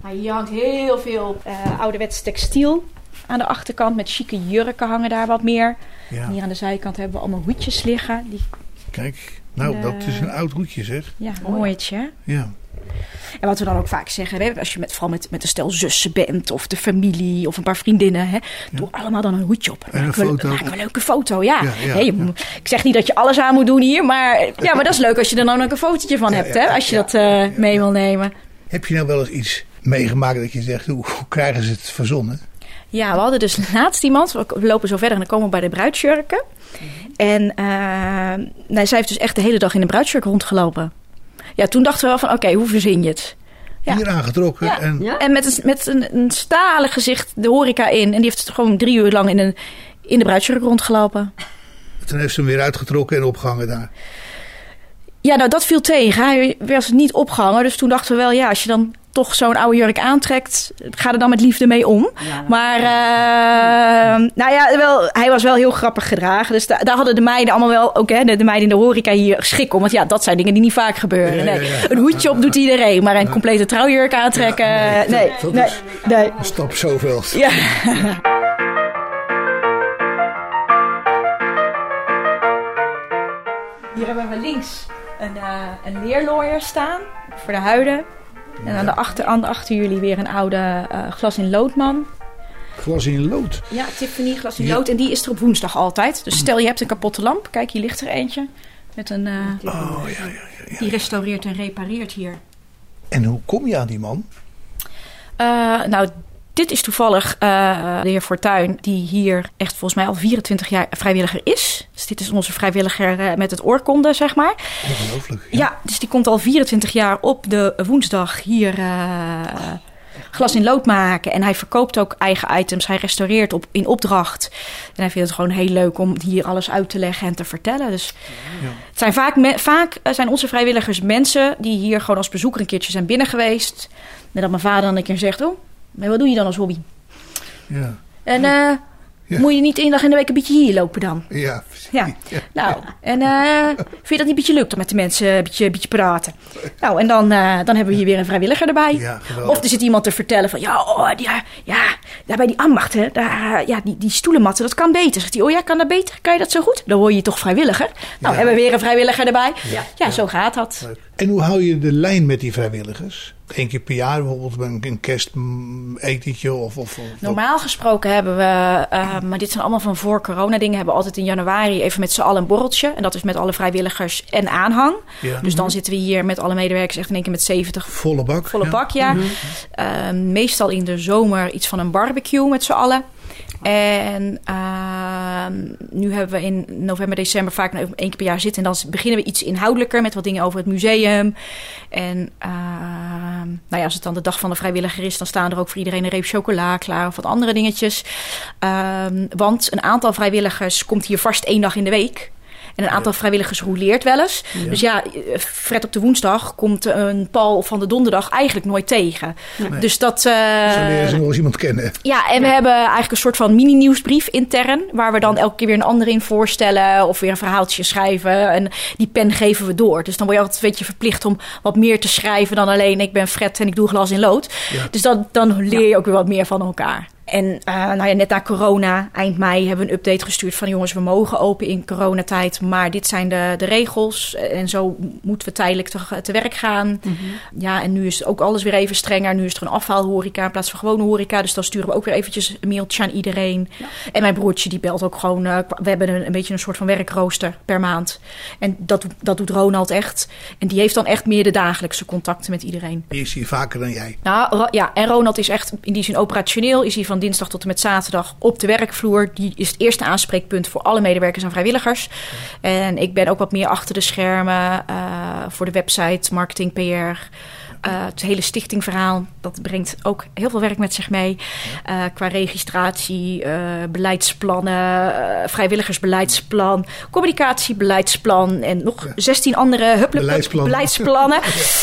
Maar hier hangt heel veel eh ouderwets textiel aan de achterkant. Met chique jurken hangen daar wat meer. En hier aan de zijkant hebben we allemaal hoedjes liggen. Die, kijk. Nou, dat eh, is een oud hoedje zeg. ja, mooitje. hè? Ja. En wat we dan ook vaak zeggen, hè, als je met, vooral met, met een stel zussen bent, of de familie, of een paar vriendinnen, hè, doe allemaal dan een hoedje op. En een we- we een leuke foto, ja. Je Ik zeg niet dat je alles aan moet doen hier, maar, ja, maar dat is leuk als je er dan ook een fotootje van hebt, hè, als je dat eh, mee wil nemen. Heb je nou wel eens iets meegemaakt dat je zegt, hoe, hoe krijgen ze het verzonnen? Ja, we hadden dus laatst iemand. We lopen zo verder en dan komen we bij de bruidsjurken. En eh, nou, zij heeft dus echt de hele dag in de bruidsjurk rondgelopen. Ja, toen dachten we wel van, oké, hoe verzin je het? Ja. Hier aangetrokken Ja. en Ja? En met een, met een, een stalen gezicht de horeca in. En die heeft gewoon drie uur lang in, een, in de bruidsjurk rondgelopen. toen heeft ze hem weer uitgetrokken en opgehangen daar. Ja, nou dat viel tegen. Hij was niet opgehangen. Dus toen dachten we wel, ja, als je dan toch zo'n oude jurk aantrekt, ga er dan met liefde mee om. Ja. Maar, eh, nou ja, wel, hij was wel heel grappig gedragen. Dus da- daar hadden de meiden allemaal wel, ook hè, de, de meiden in de horeca hier schik om. Want ja, dat zijn dingen die niet vaak gebeuren. Ja, ja, Nee. ja. Een hoedje op doet iedereen, maar een complete trouwjurk aantrekken, Ja, nee, nee, dat nee, is- nee. Stap zoveel. Ja. Hier hebben we links een, eh een leerlooier staan voor de huiden. En aan de achter, aan, achter jullie weer een oude eh, glas in loodman. Glas in lood. Ja, Tiffany glas in Ja. lood. En die is er op woensdag altijd. Dus stel je hebt een kapotte lamp. Kijk, hier ligt er eentje. Met een, eh, Oh ja, ja, ja. die restaureert en repareert hier. En hoe kom je aan die man? Eh, nou, dit is toevallig eh, de heer Fortuyn, die hier echt volgens mij al 24 jaar vrijwilliger is. Dus dit is onze vrijwilliger eh, met het oorkonde, zeg maar. Ongelooflijk. Ja, dus die komt al 24 jaar op de woensdag hier eh, glas in lood maken. En hij verkoopt ook eigen items. Hij restaureert op, in opdracht. En hij vindt het gewoon heel leuk om hier alles uit te leggen en te vertellen. Dus Ja. het zijn vaak, me- vaak zijn onze vrijwilligers mensen die hier gewoon als bezoeker een keertje zijn binnen geweest. En dat mijn vader dan een keer zegt, oh, maar wat doe je dan als hobby? Ja. En eh, Ja. Moet je niet één dag in de week een beetje hier lopen dan? Ja, precies. Ja, nou, en eh, vind je dat niet een beetje leuk om met de mensen een beetje, een beetje praten? Nou, en dan, eh, dan hebben we hier weer een vrijwilliger erbij. Ja, of er zit iemand te vertellen van, ja, oh, die, ja, daar bij die ambacht, hè, daar, ja, die, die stoelenmatten, dat kan beter. Zegt hij, oh ja, kan dat beter? Kan je dat zo goed? Dan word je toch vrijwilliger? Nou, hebben we weer een vrijwilliger erbij. Ja, zo gaat dat. En hoe hou je de lijn met die vrijwilligers? Eén keer per jaar bijvoorbeeld bij een, kerstetentje of, of, of Normaal gesproken hebben we, eh, maar dit zijn allemaal van voor corona dingen, hebben we altijd in januari even met z'n allen een borreltje. En dat is met alle vrijwilligers en aanhang. Ja. Dus dan zitten we hier met alle medewerkers echt in één keer met 70 volle bak. volle ja. bak, ja. Eh, meestal in de zomer iets van een barbecue met z'n allen. En ehm, nu hebben we in november, december vaak één keer per jaar zitten. En dan beginnen we iets inhoudelijker met wat dingen over het museum. En ehm, nou ja, als het dan de dag van de vrijwilliger is, dan staan er ook voor iedereen een reep chocola klaar of wat andere dingetjes. Ehm, want een aantal vrijwilligers komt hier vast één dag in de week. En een aantal vrijwilligers roleert wel eens. Dus ja, eh, Fred op de woensdag komt een Paul van de donderdag eigenlijk nooit tegen. Dus dat. Zo leren ze nog eens iemand kennen. ja, en we hebben eigenlijk een soort van mini-nieuwsbrief intern. Waar we dan elke keer weer een ander in voorstellen. Of weer een verhaaltje schrijven. En die pen geven we door. Dus dan word je altijd een beetje verplicht om wat meer te schrijven dan alleen ik ben Fred en ik doe glas in lood. Dus dan, dan leer je ook weer wat meer van elkaar. En eh, nou ja, net na corona, eind mei, hebben we een update gestuurd van jongens, we mogen open in coronatijd, maar dit zijn de, de regels en zo moeten we tijdelijk te, te werk gaan. Ja, en nu is ook alles weer even strenger. Nu is er een afhaalhoreca in plaats van gewone horeca, dus dan sturen we ook weer eventjes een mailtje aan iedereen. En mijn broertje die belt ook gewoon, eh, we hebben een, een beetje een soort van werkrooster per maand. En dat, doet- dat doet Ronald echt. En die heeft dan echt meer de dagelijkse contacten met iedereen. Die is hier vaker dan jij. Nou, Ro- ja, en Ronald is echt in die zin operationeel. Is hij van dinsdag tot en met zaterdag op de werkvloer. Die is het eerste aanspreekpunt voor alle medewerkers en vrijwilligers. En ik ben ook wat meer achter de schermen eh, voor de website, marketing, PR. Eh, het hele stichtingverhaal, dat brengt ook heel veel werk met zich mee. Eh, qua registratie, eh, beleidsplannen, vrijwilligersbeleidsplan, communicatiebeleidsplan en nog 16 andere Beleidsplannen. beleidsplannen.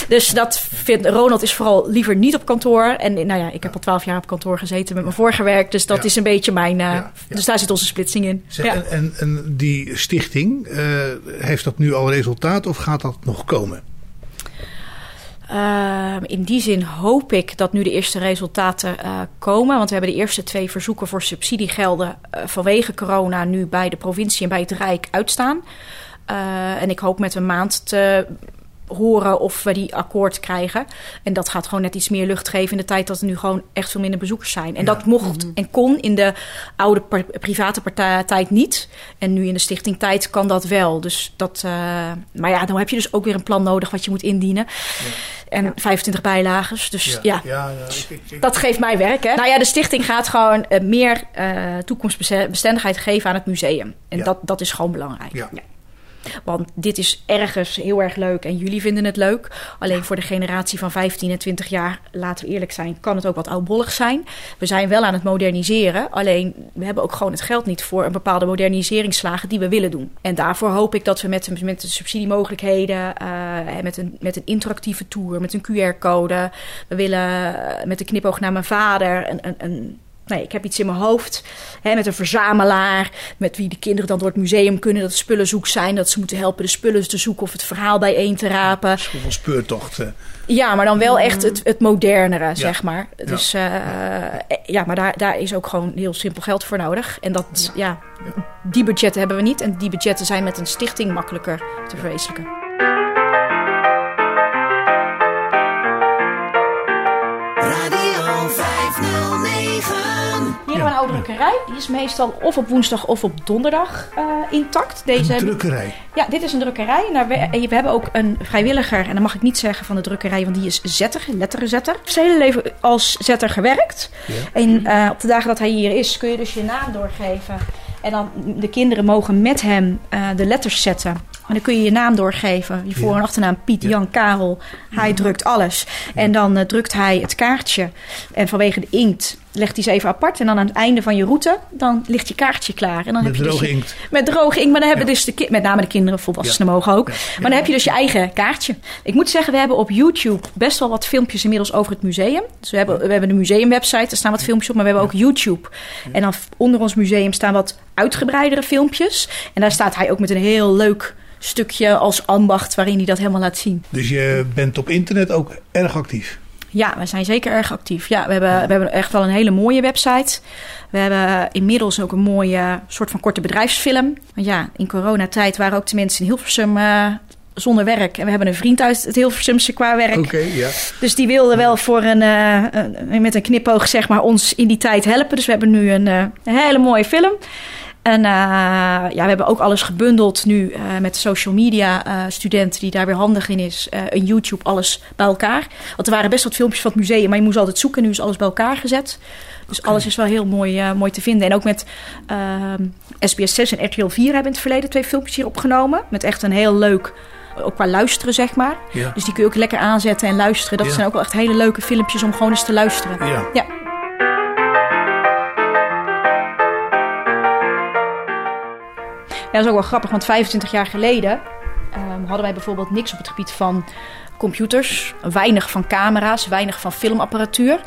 Dus dat vindt Ronald is vooral liever niet op kantoor. En nou ja, ik heb al 12 jaar op kantoor gezeten met mijn vorige werk. Dus dat Ja. is een beetje mijn. Ja, ja. Dus daar zit onze splitsing in. Zeg, Ja. en, en, en die stichting, heeft dat nu al resultaat of gaat dat nog komen? Ehm, in die zin hoop ik dat nu de eerste resultaten eh, komen. Want we hebben de eerste twee verzoeken voor subsidiegelden eh, vanwege corona nu bij de provincie en bij het Rijk uitstaan. Eh, en ik hoop met een maand te horen of we die akkoord krijgen. En dat gaat gewoon net iets meer lucht geven in de tijd dat er nu gewoon echt veel minder bezoekers zijn. En dat mocht en kon in de oude private partij tijd niet. En nu in de stichtingtijd kan dat wel. Dus dat, eh, maar ja, dan heb je dus ook weer een plan nodig wat je moet indienen. En 25 bijlages. Dus ja. ja, ja, ik- ik- ik- Dat geeft mij werk, hè? Nou ja, de stichting gaat gewoon eh, meer eh, toekomstbestendigheid geven aan het museum. En dat, dat is gewoon belangrijk. Ja. Want dit is ergens heel erg leuk en jullie vinden het leuk. Alleen voor de generatie van 15 en 20 jaar, laten we eerlijk zijn, kan het ook wat oudbollig zijn. We zijn wel aan het moderniseren, alleen we hebben ook gewoon het geld niet voor een bepaalde moderniseringsslagen die we willen doen. En daarvoor hoop ik dat we met, de- met de subsidiemogelijkheden, en met, een, met een interactieve tour, met een QR-code, we willen eh, met de knipoog naar mijn vader een, een, een Nee, ik heb iets in mijn hoofd hè, met een verzamelaar, met wie de kinderen dan door het museum kunnen, dat spullen zoek zijn, dat ze moeten helpen de spullen te zoeken of het verhaal bijeen te rapen. Hoeveel speurtocht. eh, Ja, maar dan wel echt het, het modernere, zeg maar. Dus eh, ja, maar daar, daar is ook gewoon heel simpel geld voor nodig. En dat, ja, die budgetten hebben we niet. En die budgetten zijn met een stichting makkelijker te verwezenlijken. Drukkerij. Die is meestal of op woensdag of op donderdag eh, intact. Deze Een drukkerij. Ja, dit is een drukkerij. Daar we, we hebben ook een vrijwilliger. En dan mag ik niet zeggen van de drukkerij, want die is zetter, letterenzetter. Hij heeft zijn hele leven als zetter gewerkt. En eh, op de dagen dat hij hier is, kun je dus je naam doorgeven. En dan de kinderen mogen met hem eh, de letters zetten En dan kun je je naam doorgeven. Je voor- en achternaam Piet, Ja. Jan, Karel. Hij drukt alles. En dan eh, drukt hij het kaartje. En vanwege de inkt legt hij ze even apart. En dan aan het einde van je route, dan ligt je kaartje klaar. En dan Met heb je dus droge je- inkt. met droge inkt, maar dan hebben Ja. dus de ki- met name de kinderen, volwassenen Ja. mogen ook. Ja. Maar dan heb je dus je eigen kaartje. Ik moet zeggen, we hebben op YouTube best wel wat filmpjes inmiddels over het museum. Dus we hebben, we hebben de museumwebsite, daar staan wat filmpjes op, maar we hebben ook YouTube. En dan onder ons museum staan wat uitgebreidere filmpjes. En daar staat hij ook met een heel leuk stukje als ambacht waarin hij dat helemaal laat zien. Dus je bent op internet ook erg actief. Ja, we zijn zeker erg actief. Ja, we hebben, we hebben echt wel een hele mooie website. We hebben inmiddels ook een mooie soort van korte bedrijfsfilm. Want ja, in coronatijd waren ook de mensen in Hilversum eh, zonder werk. En we hebben een vriend uit het Hilversumse qua werk. Oké, ja. Dus die wilde wel voor een, eh, een- met een knipoog zeg maar, ons in die tijd helpen. Dus we hebben nu een, eh, een hele mooie film. En eh, ja, we hebben ook alles gebundeld nu eh, met social media eh, student die daar weer handig in is. in YouTube alles bij elkaar. Want er waren best wat filmpjes van het museum, maar je moest altijd zoeken. Nu is alles bij elkaar gezet. Dus alles is wel heel mooi, mooi te vinden. En ook met SBS 6 en RTL 4 hebben in het verleden twee filmpjes hier opgenomen. Met echt een heel leuk, ook qua luisteren zeg maar. Ja. Dus die kun je ook lekker aanzetten en luisteren. Dat Ja. zijn ook wel echt hele leuke filmpjes om gewoon eens te luisteren. Ja. Ja. Dat is ook wel grappig, want 25 jaar geleden ehm, hadden wij bijvoorbeeld niks op het gebied van computers, weinig van camera's, weinig van filmapparatuur.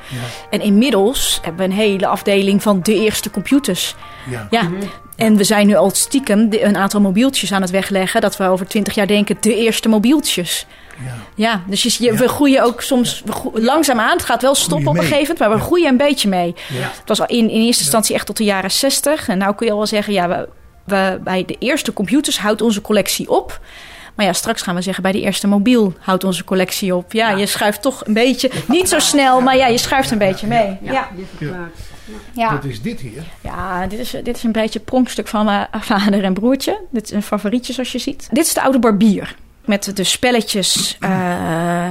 En inmiddels hebben we een hele afdeling van de eerste computers. Ja. Ja, en we zijn nu al stiekem een aantal mobieltjes aan het wegleggen. Dat we over 20 jaar denken, de eerste mobieltjes. Ja. Ja, dus je, je- we groeien ook soms we gro- langzaamaan. Het gaat wel stoppen op een gegeven moment, maar we Ja. groeien een beetje mee. Ja. Het was in, in eerste instantie echt tot de jaren 60. En nou kun je al wel zeggen, ja, we, we, bij de eerste computers houdt onze collectie op. Maar ja, straks gaan we zeggen, bij de eerste mobiel houdt onze collectie op. Ja, je schuift toch een beetje, niet zo snel, maar ja, je schuift een beetje mee. Ja, ja. Wat is dit hier? Ja, dit is, dit is een beetje pronkstuk van mijn vader en broertje. Dit is een favorietje zoals je ziet. Dit is de oude barbier. Met de spelletjes eh,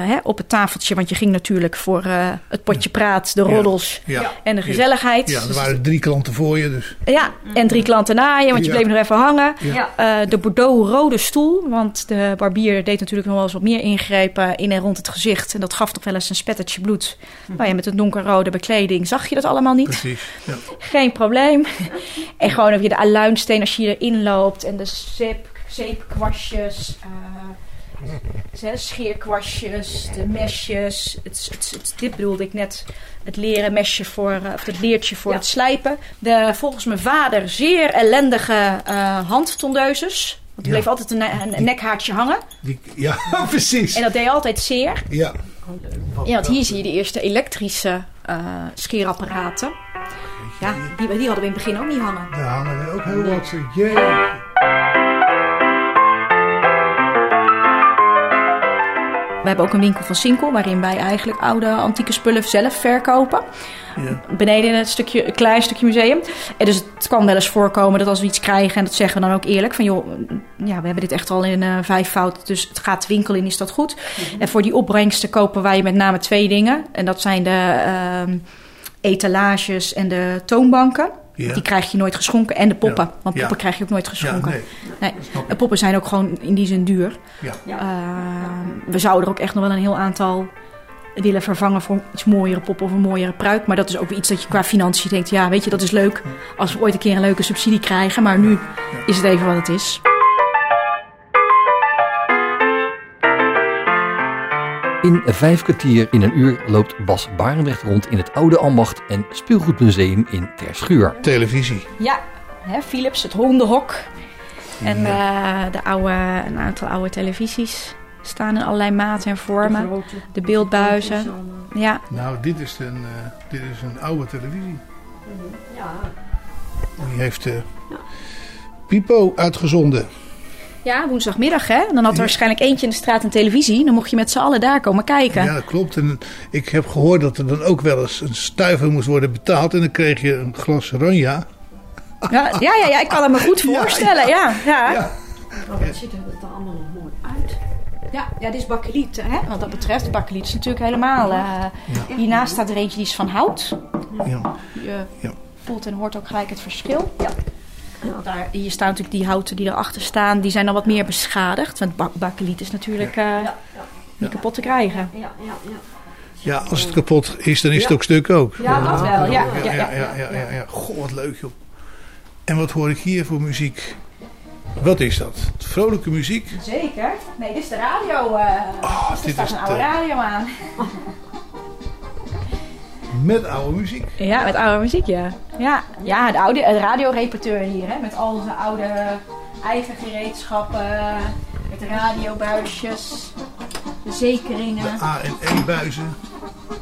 hè, op het tafeltje. Want je ging natuurlijk voor eh, het potje praat, de roddels Ja. en de gezelligheid. Ja, er waren drie klanten voor je, dus. ja, en drie klanten na je, want je bleef nog even hangen. Ja. Eh, de Bordeaux-rode stoel, want de barbier deed natuurlijk nog wel eens wat meer ingrepen in en rond het gezicht. En dat gaf toch wel eens een spettertje bloed. Nou ja, met een donkerrode bekleding zag je dat allemaal niet. Precies. Ja. Geen probleem. En gewoon heb je de aluinsteen als je erin loopt. En de zeep, zeepkwastjes. eh, scheerkwastjes. De mesjes. Het, het, het- dit bedoelde ik net. Het leren mesje voor, eh, of het leertje voor Ja. het slijpen. De volgens mijn vader zeer ellendige eh handtondeuses. Want die Ja. bleef altijd een, ne- een nekhaartje hangen. Die, ja, precies. En dat deed altijd zeer. Ja. Ja, want hier zie je de eerste elektrische eh, scheerapparaten. Ja, die, die hadden we in het begin ook niet hangen. Daar hangen er ook heel wat. Jee. We hebben ook een winkel van Sinkel, waarin wij eigenlijk oude antieke spullen zelf verkopen. Ja. Beneden in het stukje, een klein stukje museum. En dus het kan wel eens voorkomen dat als we iets krijgen, en dat zeggen we dan ook eerlijk, van joh, ja, we hebben dit echt al in eh vijf fout, dus het gaat de winkel in, is dat goed? En voor die opbrengsten kopen wij met name twee dingen. En dat zijn de ehm, etalages en de toonbanken. Ja. Die krijg je nooit geschonken. En de poppen, Ja. want Ja. poppen krijg je ook nooit Ja, geschonken. nee. En poppen zijn ook gewoon in die zin duur. Uh, we zouden er ook echt nog wel een heel aantal willen vervangen voor iets mooiere pop of een mooiere pruik. Maar dat is ook weer iets dat je qua financiën denkt... ja, weet je, dat is leuk als we ooit een keer een leuke subsidie krijgen. Maar nu is het even wat het is. In vijf kwartier in een uur loopt Bas Barendrecht rond in het Oude Ambacht en Speelgoedmuseum in Terschuur. Televisie. Ja, hè, Philips, het hondenhok. En eh, de oude, een aantal oude televisies staan in allerlei maten en vormen. grote. De beeldbuizen. allemaal. Ja, Nou, dit is een, eh, dit is een oude televisie. Ja. Die heeft eh Pipo uitgezonden. Ja woensdagmiddag hè. En dan had er waarschijnlijk eentje in de straat een televisie. Dan mocht je met z'n allen daar komen kijken. Ja, dat klopt. En ik heb gehoord dat er dan ook wel eens een stuiver moest worden betaald. En dan kreeg je een glas ranja. Ja, ja, ja, ja, ik kan het me goed Ja, voorstellen. Ja, ja. Ja. Maar wat ziet er er allemaal nog mooi uit. Ja, ja, dit is bakkeliet. Hè? Wat dat betreft, bakkeliet is natuurlijk helemaal... eh, Hiernaast staat er eentje die is van hout. Ja. Je Ja. voelt en hoort ook gelijk het verschil. Ja. Daar, hier staan natuurlijk die houten die erachter staan, die zijn dan wat meer beschadigd. Want bak bakkeliet is natuurlijk eh, niet kapot te krijgen. Ja, ja, ja. Ja, als het kapot is, dan is het ook stuk ook. Ja, dat wel. Ja, Ja, ja, ja, ja, ja, ja, ja. Goh, wat leuk joh. En wat hoor ik hier voor muziek? Wat is dat? Vrolijke muziek? Zeker. Nee, dit is de radio. eh Oh, dus er dit staat is een oude de- radio aan. Met oude muziek. Ja, met oude muziek, ja. Ja, ja de oude het radioreperteur hier, hè, met al onze oude eigen gereedschappen, met de radiobuisjes, de zekeringen. A en E buizen.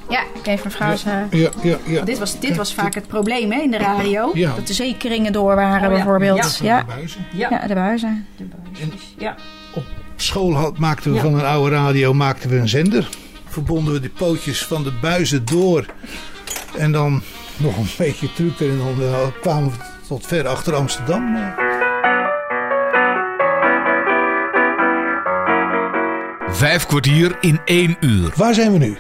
Ja, ik even mevrouw zeggen. Ja, ja, ja. Dit was, dit was vaak het probleem hè, in de radio. Ja. Dat de zekeringen door waren, Oh ja, bijvoorbeeld. Ja. De buizen. Ja. Ja, de buizen. De buisjes. Ja. Op school had, maakten we Ja. van een oude radio maakten we een zender. Verbonden we de pootjes van de buizen door. En dan nog een beetje truc erin. En dan eh, kwamen we tot ver achter Amsterdam. eh. Vijf kwartier in één uur. Waar zijn we nu?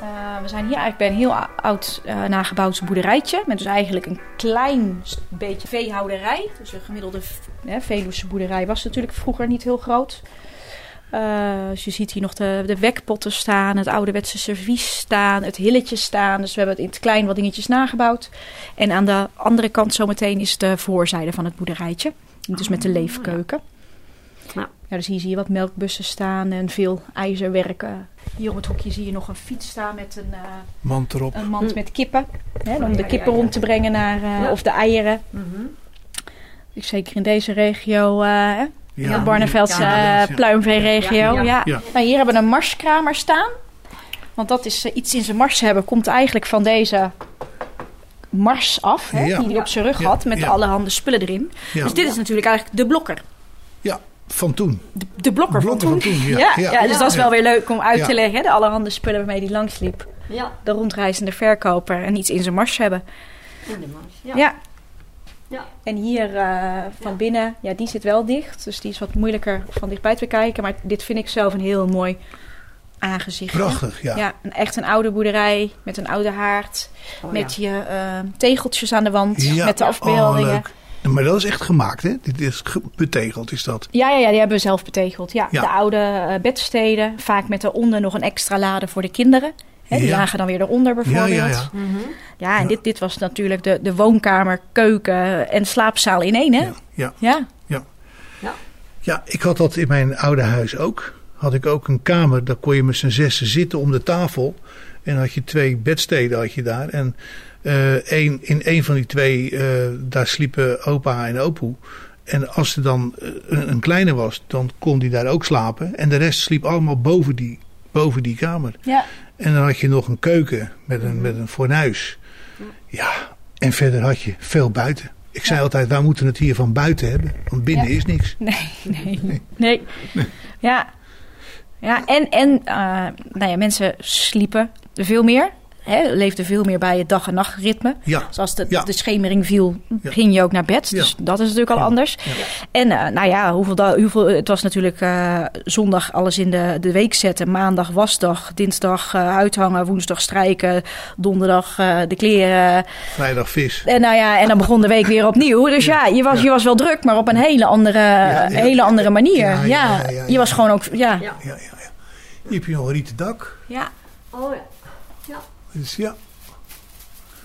Eh, we zijn hier eigenlijk bij een heel ou- oud eh, nagebouwd boerderijtje. Met dus eigenlijk een klein beetje veehouderij. Dus een gemiddelde hè, Veluwse boerderij was natuurlijk vroeger niet heel groot. Eh, dus je ziet hier nog de, de wekpotten staan, het ouderwetse servies staan, het hilletje staan. Dus we hebben het in het klein wat dingetjes nagebouwd. En aan de andere kant zometeen is de voorzijde van het boerderijtje. Dus met de leefkeuken. Ja. Ja, dus hier zie je wat melkbussen staan en veel ijzerwerken. Hier op het hoekje zie je nog een fiets staan met een, eh, Mand erop. een mand met kippen. Hè, om Ja, de ja, kippen ja. rond te brengen naar, eh, Ja. of de eieren. Dus zeker in deze regio, eh hè, Ja, de Barneveldse ja, eh, ja. pluimveeregio. Ja, Ja, ja. Ja. Nou, hier hebben we een marskramer staan. Want dat is eh, iets in zijn mars hebben, komt eigenlijk van deze mars af. Hè, Ja. Die hij op zijn rug Ja, had met ja. allerhande spullen erin. Ja. Dus dit is natuurlijk eigenlijk de blokker. ja, van toen. De, de blokker, Blokker van van toen. toen, ja. Ja, Ja. ja, dus dat is wel weer leuk om uit Ja. te leggen. Hè? De allerhande spullen waarmee hij langsliep. Ja. De rondreizende verkoper en iets in zijn mars hebben. In de mars. Ja. Ja. En hier eh, van binnen, ja, die zit wel dicht. Dus die is wat moeilijker van dichtbij te bekijken. Maar dit vind ik zelf een heel mooi aangezicht. Prachtig, ja. Ja, een, echt een oude boerderij met een oude haard. Oh, met ja. je eh, tegeltjes aan de wand. Ja. Met de Oh, afbeeldingen. leuk. Maar dat is echt gemaakt, hè? Dit is ge- betegeld, is dat. ja, ja, ja, die hebben we zelf betegeld. Ja, Ja. De oude eh, bedsteden. Vaak met daaronder nog een extra lade voor de kinderen. Hè, die Ja. lagen dan weer eronder bijvoorbeeld. ja, ja. Mhm. Ja, en Ja. Dit, dit was natuurlijk de, de woonkamer, keuken en slaapzaal in één, hè? Ja, ja. Ja. Ja, ik had dat in mijn oude huis ook. Had ik ook een kamer, daar kon je met z'n zessen zitten om de tafel. En had je twee bedsteden had je daar. En eh één, in een van die twee, eh, daar sliepen opa en opoe. En als er dan eh, een, een kleine was, dan kon die daar ook slapen. En de rest sliep allemaal boven die, boven die kamer. Ja. En dan had je nog een keuken met een, met een fornuis. Ja, en verder had je veel buiten. Ik zei altijd, wij moeten het hier van buiten hebben. Want binnen Ja. is niks. Nee, nee, nee. Ja, ja en, en eh, nou ja, mensen sliepen veel meer. Hè, leefden veel meer bij het dag- en nachtritme. Ja, Dus als de, Ja. de schemering viel, Ja. ging je ook naar bed. Ja. Dus dat is natuurlijk al Ja. anders. Ja. En eh, nou ja, hoeveel, hoeveel, het was natuurlijk eh, zondag alles in de, de week zetten. Maandag wasdag, dinsdag eh, uithangen, woensdag strijken, donderdag eh, de kleren. vrijdag vis. En nou ja, en dan begon de week weer opnieuw. Dus ja, je was, Ja. je was wel druk, maar op een hele andere, ja. hele andere manier. Ja, Ja, ja, ja, ja. je was gewoon ook, ja. Ja. Ja, ja. Hier je nog een rieten dak. Ja, Oh ja. Dus ja,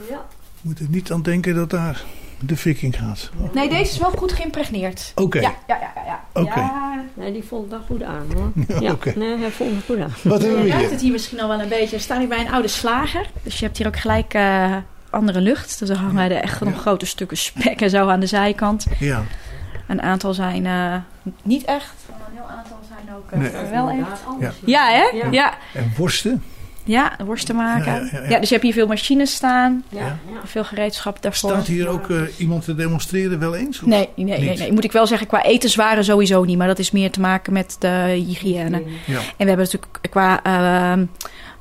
Ja. je moet er niet aan denken dat daar de viking gaat. Oh, Nee, deze is wel goed geïmpregneerd. Oké, Ja, ja, ja, ja. ja. Oké. Ja, Nee, die voelt wel goed aan hoor. Ja, Ja, oké. nee, hij voelt goed aan. wat hebben Je we ruikt hier? het hier misschien al wel een beetje. We staan hier bij een oude slager. Dus je hebt hier ook gelijk eh, andere lucht. Dus er hangen er echt nog grote stukken spek en zo aan de zijkant. Ja, Een aantal zijn eh, niet echt. maar Een heel aantal zijn ook eh, Nee. wel echt. Anders. Ja, hè? Ja. Ja. en worsten. Ja, worsten maken. Ja, Ja, ja, ja, ja. dus je hebt hier veel machines staan. Veel gereedschap daarvoor. Staat hier ook eh, iemand te demonstreren wel eens? Of? Nee, nee, nee. Moet ik wel zeggen, qua etenswaren sowieso niet. Maar dat is meer te maken met de hygiëne. Ja, En we hebben natuurlijk qua ehm,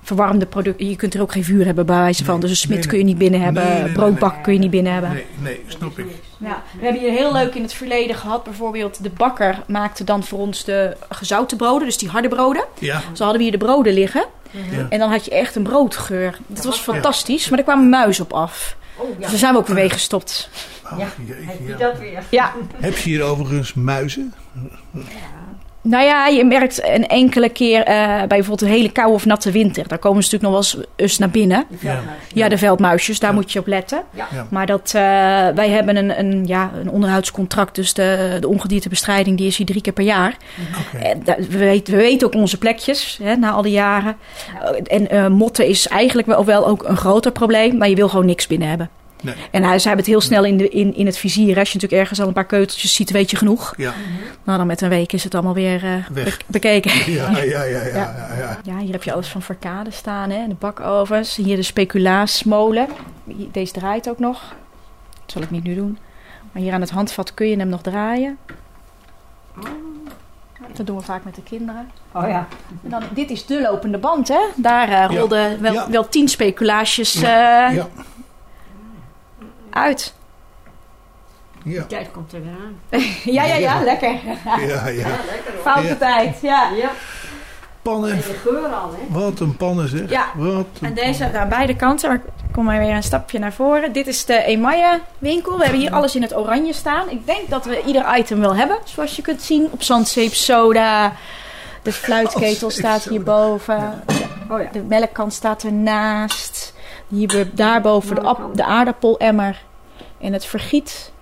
verwarmde producten... Je kunt er ook geen vuur hebben bij wijze van. Nee. Dus een smid Nee, kun je niet binnen hebben. Nee, nee, nee, broodbak nee. kun je niet binnen hebben. nee, nee, snap ik. Ja, we hebben hier heel leuk in het verleden gehad. Bijvoorbeeld de bakker maakte dan voor ons de gezouten broden. Dus die harde broden. Ja, Zo hadden we hier de broden liggen. ja. En dan had je echt een broodgeur. Dat was fantastisch. Maar er kwamen muizen op af. Oh, Dus daar zijn we ook weer mee gestopt. Oh, Ja. jeetje, Heb je ja. dat weer? Ja, Heb je hier overigens muizen? Nou ja, je merkt een enkele keer eh, bij bijvoorbeeld een hele koude of natte winter. Daar komen ze natuurlijk nog wel eens, eens naar binnen. Ja. Ja, de veldmuisjes, daar Ja. moet je op letten. Ja. Ja. Maar dat, eh, wij hebben een, een, ja, een onderhoudscontract, dus de, de ongediertebestrijding die is hier drie keer per jaar. Oké. En da- we, weten, we weten ook onze plekjes hè, na al die jaren. Eh, En eh, motten is eigenlijk wel, wel ook een groter probleem, maar je wil gewoon niks binnen hebben. Nee. En hij, ze hebben het heel snel in, de, in, in het vizier. Als je natuurlijk ergens al een paar keuteltjes ziet, weet je genoeg. Ja. Nou, dan met een week is het allemaal weer eh, be- bekeken. Ja, ja, ja, ja, ja, ja. Ja, hier heb je alles van Verkade staan, hè? de bakovens. Hier de speculaasmolen. Deze draait ook nog. Dat zal ik niet nu doen. Maar hier aan het handvat kun je hem nog draaien. Dat doen we vaak met de kinderen. Oh ja. En dan, dit is de lopende band, hè? Daar eh, rolden wel, Ja. wel tien speculaasjes eh, Ja, uit. ja, De tijd komt er weer aan. Ja, ja, ja, lekker. ja, ja. Foute Ja. tijd, ja. Ja. Pannen. En de geur al, hè? Wat een pannen zeg. Ja. Wat een En deze aan beide kanten, maar ik kom maar weer een stapje naar voren. Dit is de Emaille winkel. We hebben hier alles in het oranje staan. Ik denk dat we ieder item wel hebben, zoals je kunt zien. Op zandzeep, soda. De fluitketel staat hierboven. Oh ja. De melkkant staat ernaast. Hier daarboven de, de aardappelemmer. En het vergiet.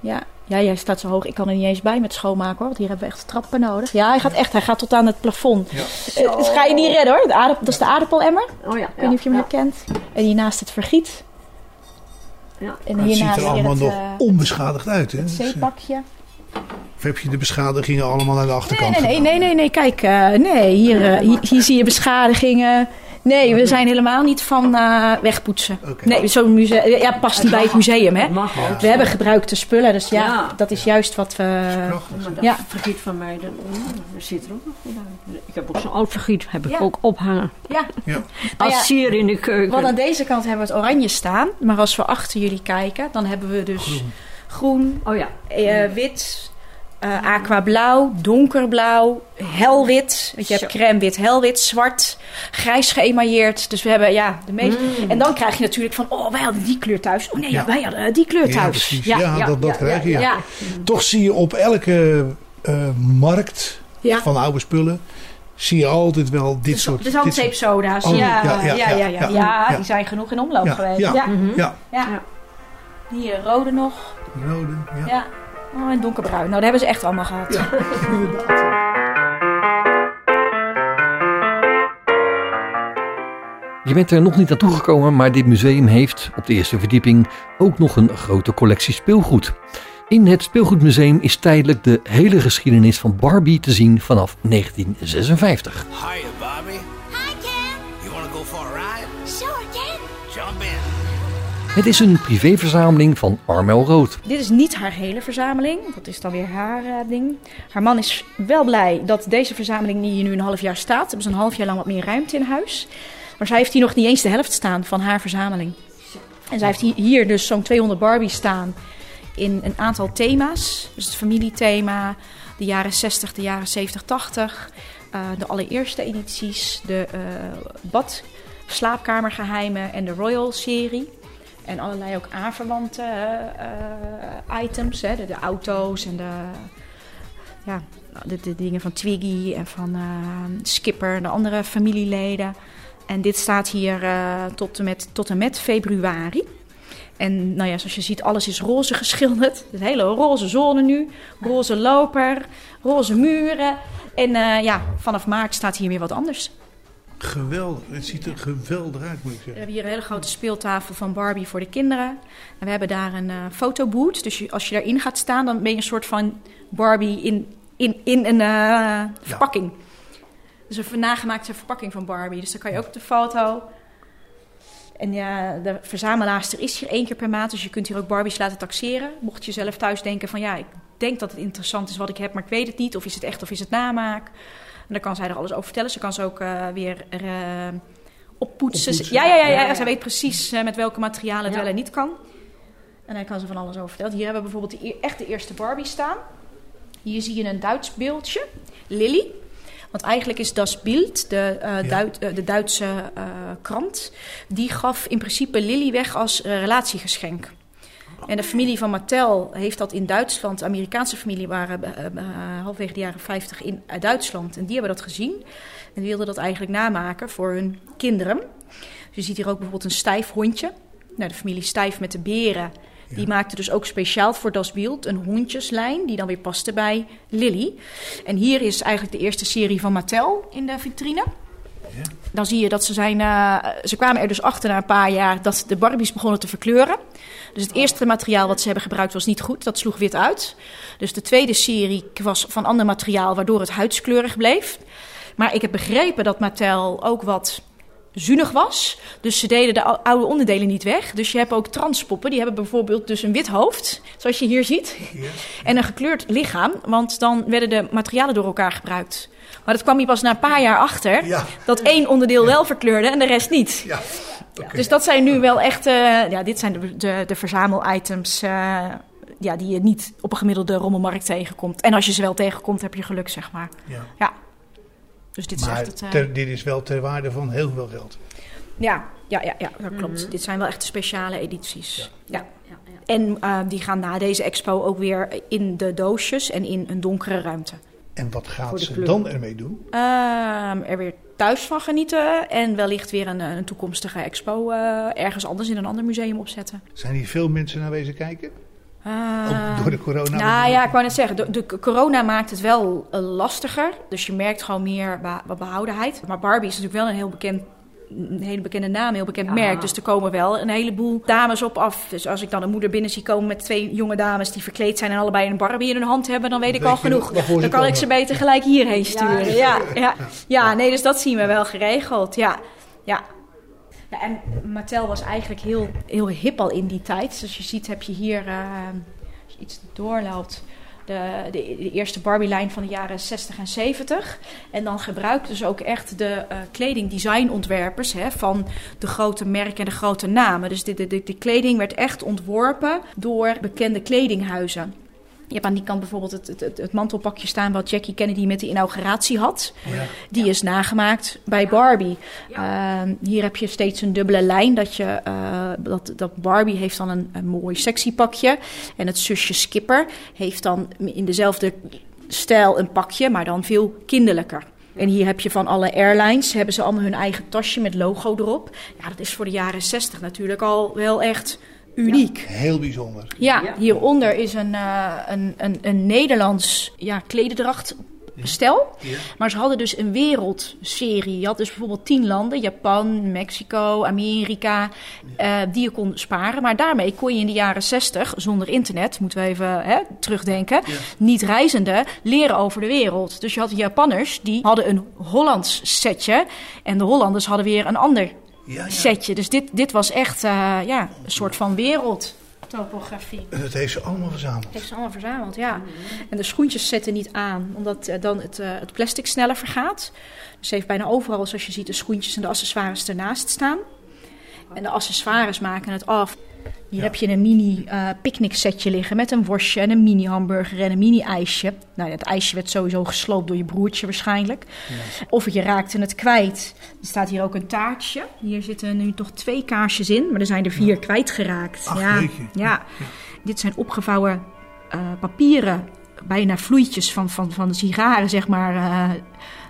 Ja. ja, jij staat zo hoog. Ik kan er niet eens bij met schoonmaken hoor. Want hier hebben we echt trappen nodig. Ja, hij gaat echt. Hij gaat tot aan het plafond. Ja. Eh, dat ga je niet redden hoor. Dat is de aardappelemmer. Oh ja. Ik weet niet of je hem herkent. En hiernaast het vergiet. Ja. En Het ziet er allemaal het, nog eh, onbeschadigd uit. Hè? het Dus, eh, zeepbakje. Of heb je de beschadigingen allemaal aan de achterkant nee, nee, gedaan? nee, nee, nee. Kijk, eh, nee, hier, hier, hier zie je beschadigingen. Nee, we zijn helemaal niet van eh, wegpoetsen. Nee, zo'n museum. Ja, past niet bij het museum, hè? Dat mag ook. We hebben gebruikte spullen, dus ja, Ja. dat is juist wat we. Prachtig. Ja. vergiet van mij, dat, dat zit er ook nog goed uit. Ik heb ook zo'n oud vergiet, heb ik Ja. ook ophangen. Ja. Ja. Als ja. sier in de keuken. Want aan deze kant hebben we het oranje staan, maar als we achter jullie kijken, dan hebben we dus groen, Oh ja. eh, wit, Aqua aquablauw, donkerblauw, helwit. Want je hebt crème wit, helwit, zwart, grijs geëmailleerd. Dus we hebben ja, de meeste. Mm. En dan krijg je natuurlijk van, oh, wij hadden die kleur thuis. Oh nee, ja. wij hadden die kleur thuis. Ja, ja, dat, dat krijg je. Toch zie je op elke eh, markt van oude spullen zie je altijd wel dit soort... De zandzeepsoda's, oh, ja, ja, ja, ja, ja, Die zijn genoeg in omloop geweest. Ja, ja. Hier, rode nog. Rode, ja. Oh, en donkerbruin. Nou, dat hebben ze echt allemaal gehad. Ja, inderdaad. Je bent er nog niet aan toegekomen, maar dit museum heeft op de eerste verdieping ook nog een grote collectie speelgoed. In het speelgoedmuseum is tijdelijk de hele geschiedenis van Barbie te zien vanaf 1956. Hiya, Bobby. Het is een privéverzameling van Armel Rood. Dit is niet haar hele verzameling. Dat is dan weer haar eh, ding. Haar man is wel blij dat deze verzameling hier nu een half jaar staat. Hebben ze een half jaar lang wat meer ruimte in huis. Maar zij heeft hier nog niet eens de helft staan van haar verzameling. En zij heeft hi- hier dus zo'n 200 Barbies staan in een aantal thema's. Dus het familiethema, de jaren 60, de jaren 70, 80. eh, de allereerste edities, de eh, bad, slaapkamergeheimen en de Royal-serie. En allerlei ook aanverwante eh, items, hè, de, auto's en de, ja, de, de dingen van Twiggy en van eh, Skipper en de andere familieleden. En dit staat hier eh, tot, en met, tot en met februari. En nou ja, zoals je ziet, alles is roze geschilderd. Een hele roze zone nu. Roze loper, roze muren. En ja, vanaf maart staat hier weer wat anders. Geweldig. Het ziet er geweldig uit, moet ik We zeggen. hebben hier een hele grote speeltafel van Barbie voor de kinderen. En we hebben daar een eh fotoboot. Dus als je daarin gaat staan, dan ben je een soort van Barbie in, in, in een eh, verpakking. Dus een nagemaakte verpakking van Barbie. Dus dan kan je ook op de foto. En ja, de verzamelaarster is hier één keer per maand. Dus je kunt hier ook Barbies laten taxeren. Mocht je zelf thuis denken van ja, ik denk dat het interessant is wat ik heb, maar ik weet het niet. Of is het echt of is het namaak? En dan kan zij er alles over vertellen. Ze kan ze ook eh, weer eh, oppoetsen. Oppoetsen. Ja, ja, ja, ja, Ja. Zij weet precies eh, met welke materialen het wel en niet kan. En daar kan ze van alles over vertellen. Hier hebben we bijvoorbeeld de, echt de eerste Barbie staan. Hier zie je een Duits beeldje. Lily. Want eigenlijk is Das Bild, de, Duit- de Duitse krant, die gaf in principe Lily weg als relatiegeschenk. En de familie van Mattel heeft dat in Duitsland. De Amerikaanse familie waren eh, halverwege de jaren 50 in uit Duitsland. En die hebben dat gezien. En die wilden dat eigenlijk namaken voor hun kinderen. Dus je ziet hier ook bijvoorbeeld een stijf hondje. Nou, de familie Stijf met de beren. Die maakte dus ook speciaal voor Das Bild een hondjeslijn. Die dan weer paste bij Lily. En hier is eigenlijk de eerste serie van Mattel in de vitrine. Dan zie je dat ze zijn. eh, ze kwamen er dus achter na een paar jaar dat de Barbies begonnen te verkleuren. Dus het eerste materiaal wat ze hebben gebruikt was niet goed. Dat sloeg wit uit. Dus de tweede serie was van ander materiaal, waardoor het huidskleurig bleef. Maar ik heb begrepen dat Mattel ook wat zuinig was. Dus ze deden de ou- oude onderdelen niet weg. Dus je hebt ook transpoppen. Die hebben bijvoorbeeld dus een wit hoofd, zoals je hier ziet. En een gekleurd lichaam. Want dan werden de materialen door elkaar gebruikt. Maar dat kwam je pas na een paar jaar achter. Ja. Dat één onderdeel wel verkleurde en de rest niet. Ja. Dus dat zijn nu wel echt... eh, ja, dit zijn de, de, de verzamel-items... eh, ja, die je niet op een gemiddelde rommelmarkt tegenkomt. En als je ze wel tegenkomt, heb je geluk, zeg maar. Ja. Ja. Dus dit is Maar echt het... eh, ter- dit is wel ter waarde van heel veel geld. Ja, ja, ja, ja dat klopt. Dit zijn wel echt speciale edities. Ja. En eh, die gaan na deze expo ook weer in de doosjes en in een donkere ruimte. En wat gaat ze dan ermee doen? Ehm, er weer thuis van genieten en wellicht weer een, een toekomstige expo eh, ergens anders in een ander museum opzetten. Zijn hier veel mensen naar wezen kijken? Ook door de corona? Nou ja, ik wou net zeggen, de, de corona maakt het wel eh, lastiger. Dus je merkt gewoon meer wat behoudenheid. Maar Barbie is natuurlijk wel een heel bekend een hele bekende naam, een heel bekend merk. Dus er komen wel een heleboel dames op af. Dus als ik dan een moeder binnen zie komen met twee jonge dames die verkleed zijn en allebei een Barbie in hun hand hebben, dan weet ik Weet al genoeg. Dan kan ik ze beter gelijk hierheen sturen. Ja, Ja, ja, ja. nee, dus dat zien we wel geregeld. Ja, ja. Ja, en Mattel was eigenlijk heel, heel hip al in die tijd. Dus je ziet, heb je hier, eh, als je iets doorloopt, de, de, de eerste Barbie-lijn van de jaren 60 en 70. En dan gebruikten ze ook echt de eh kledingdesignontwerpers van de grote merken en de grote namen. Dus de, de, de kleding werd echt ontworpen door bekende kledinghuizen. Je hebt aan die kant bijvoorbeeld het, het, het, mantelpakje staan wat Jackie Kennedy met de inauguratie had. Die is nagemaakt bij Barbie. Ehm, hier heb je steeds een dubbele lijn. Dat, je, eh, dat, dat Barbie heeft dan een, een mooi sexy pakje. En het zusje Skipper heeft dan in dezelfde stijl een pakje, maar dan veel kinderlijker. En hier heb je van alle airlines, hebben ze allemaal hun eigen tasje met logo erop. Ja, dat is voor de jaren 60 natuurlijk al wel echt uniek. Heel bijzonder. Ja, Ja. hieronder is een, eh, een, een, een Nederlands ja, klededracht stel. Maar ze hadden dus een wereldserie. Je had dus bijvoorbeeld tien landen. Japan, Mexico, Amerika. eh, die je kon sparen. Maar daarmee kon je in de jaren zestig, zonder internet... moeten we even hè, terugdenken... niet reizende, leren over de wereld. Dus je had de Japanners, die hadden een Hollands setje. En de Hollanders hadden weer een ander Ja, ja. setje. Dus dit, dit was echt eh, ja, een soort van wereldtopografie. En dat heeft ze allemaal verzameld. Heeft ze allemaal verzameld, ja. En de schoentjes zetten niet aan, omdat eh, dan het, eh, het plastic sneller vergaat. Dus ze heeft bijna overal, zoals je ziet, de schoentjes en de accessoires ernaast staan. En de accessoires maken het af. Hier Ja. heb je een mini eh picknick setje liggen met een worstje en een mini hamburger en een mini ijsje. Nou ja, het ijsje werd sowieso gesloopt door je broertje waarschijnlijk. Of je raakte het kwijt. Er staat hier ook een taartje. Hier zitten nu toch twee kaarsjes in, maar er zijn er vier kwijtgeraakt. Ach, ja, ja. Dit zijn opgevouwen eh, papieren, bijna vloeitjes van, van, van de sigaren, zeg maar. eh,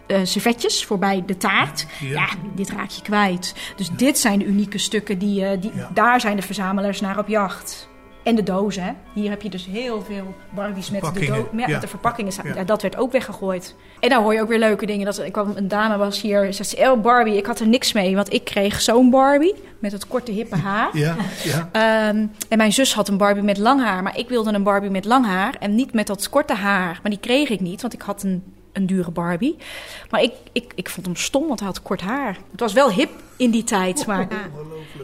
eh, servetjes voorbij de taart. Ja. Ja, dit raak je kwijt. Dus dit zijn de unieke stukken, die, eh, die, Ja. daar zijn de verzamelaars naar op jacht. En de dozen, hè. Hier heb je dus heel veel Barbies met de, Verpakkingen, do- ja, de verpakkingen. Ja. Dat werd ook weggegooid. En dan hoor je ook weer leuke dingen. Dat, ik kwam, een dame was hier, zegt ze, oh Barbie, ik had er niks mee. Want ik kreeg zo'n Barbie met het korte hippe haar. Ja, ja. Ehm, en mijn zus had een Barbie met lang haar. Maar ik wilde een Barbie met lang haar. En niet met dat korte haar. Maar die kreeg ik niet, want ik had een, een dure Barbie. Maar ik, ik, ik vond hem stom, want hij had kort haar. Het was wel hip in die tijd. Maar,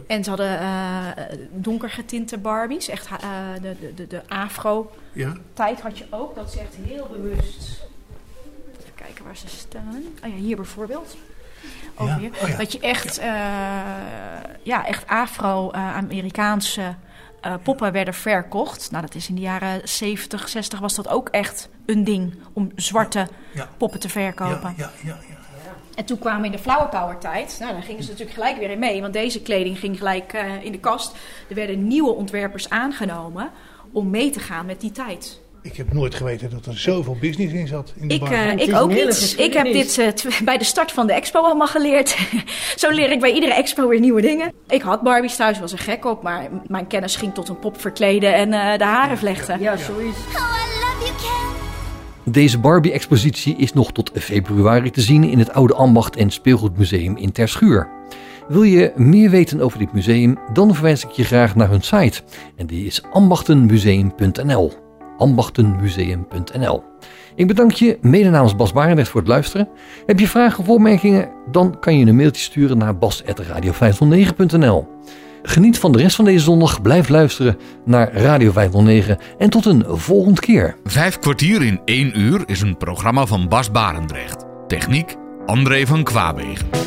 en ze hadden eh, donker getinte Barbies. Echt eh, de, de, de, afro-tijd Ja. had je ook. Dat is echt heel bewust. Even kijken waar ze staan. Oh ja, hier bijvoorbeeld. Ook Ja, weer. oh ja. Dat je echt, eh, ja, echt Afro-Amerikaanse eh, poppen werden verkocht. Nou, dat is in de jaren 70, 60 was dat ook echt een ding om zwarte Ja. poppen te verkopen. Ja, ja, ja, ja. En toen kwamen we in de flower power tijd. Nou, daar gingen ze natuurlijk gelijk weer in mee. Want deze kleding ging gelijk eh, in de kast. Er werden nieuwe ontwerpers aangenomen om mee te gaan met die tijd. Ik heb nooit geweten dat er zoveel business in zat. In de Ik, bar. eh, ik ook niet. Ik heb dit eh, bij de start van de expo allemaal geleerd. Zo leer ik bij iedere expo weer nieuwe dingen. Ik had Barbies thuis, was er gek op. Maar mijn kennis ging tot een pop verkleden en eh, de haren vlechten. Ja, zoiets. Oh, I love you, Ken. Deze Barbie-expositie is nog tot februari te zien in het Oude Ambacht en Speelgoedmuseum in Terschuur. Wil je meer weten over dit museum, dan verwijs ik je graag naar hun site. En die is ambachtenmuseum.nl. Ambachtenmuseum.nl. Ik bedank je, mede namens Bas Barendrecht, voor het luisteren. Heb je vragen of opmerkingen, dan kan je een mailtje sturen naar bas.radio509.nl. Geniet van de rest van deze zondag, blijf luisteren naar Radio 509 en tot een volgende keer. Vijf kwartier in één uur is een programma van Bas Barendrecht. Techniek André van Kwaabegen.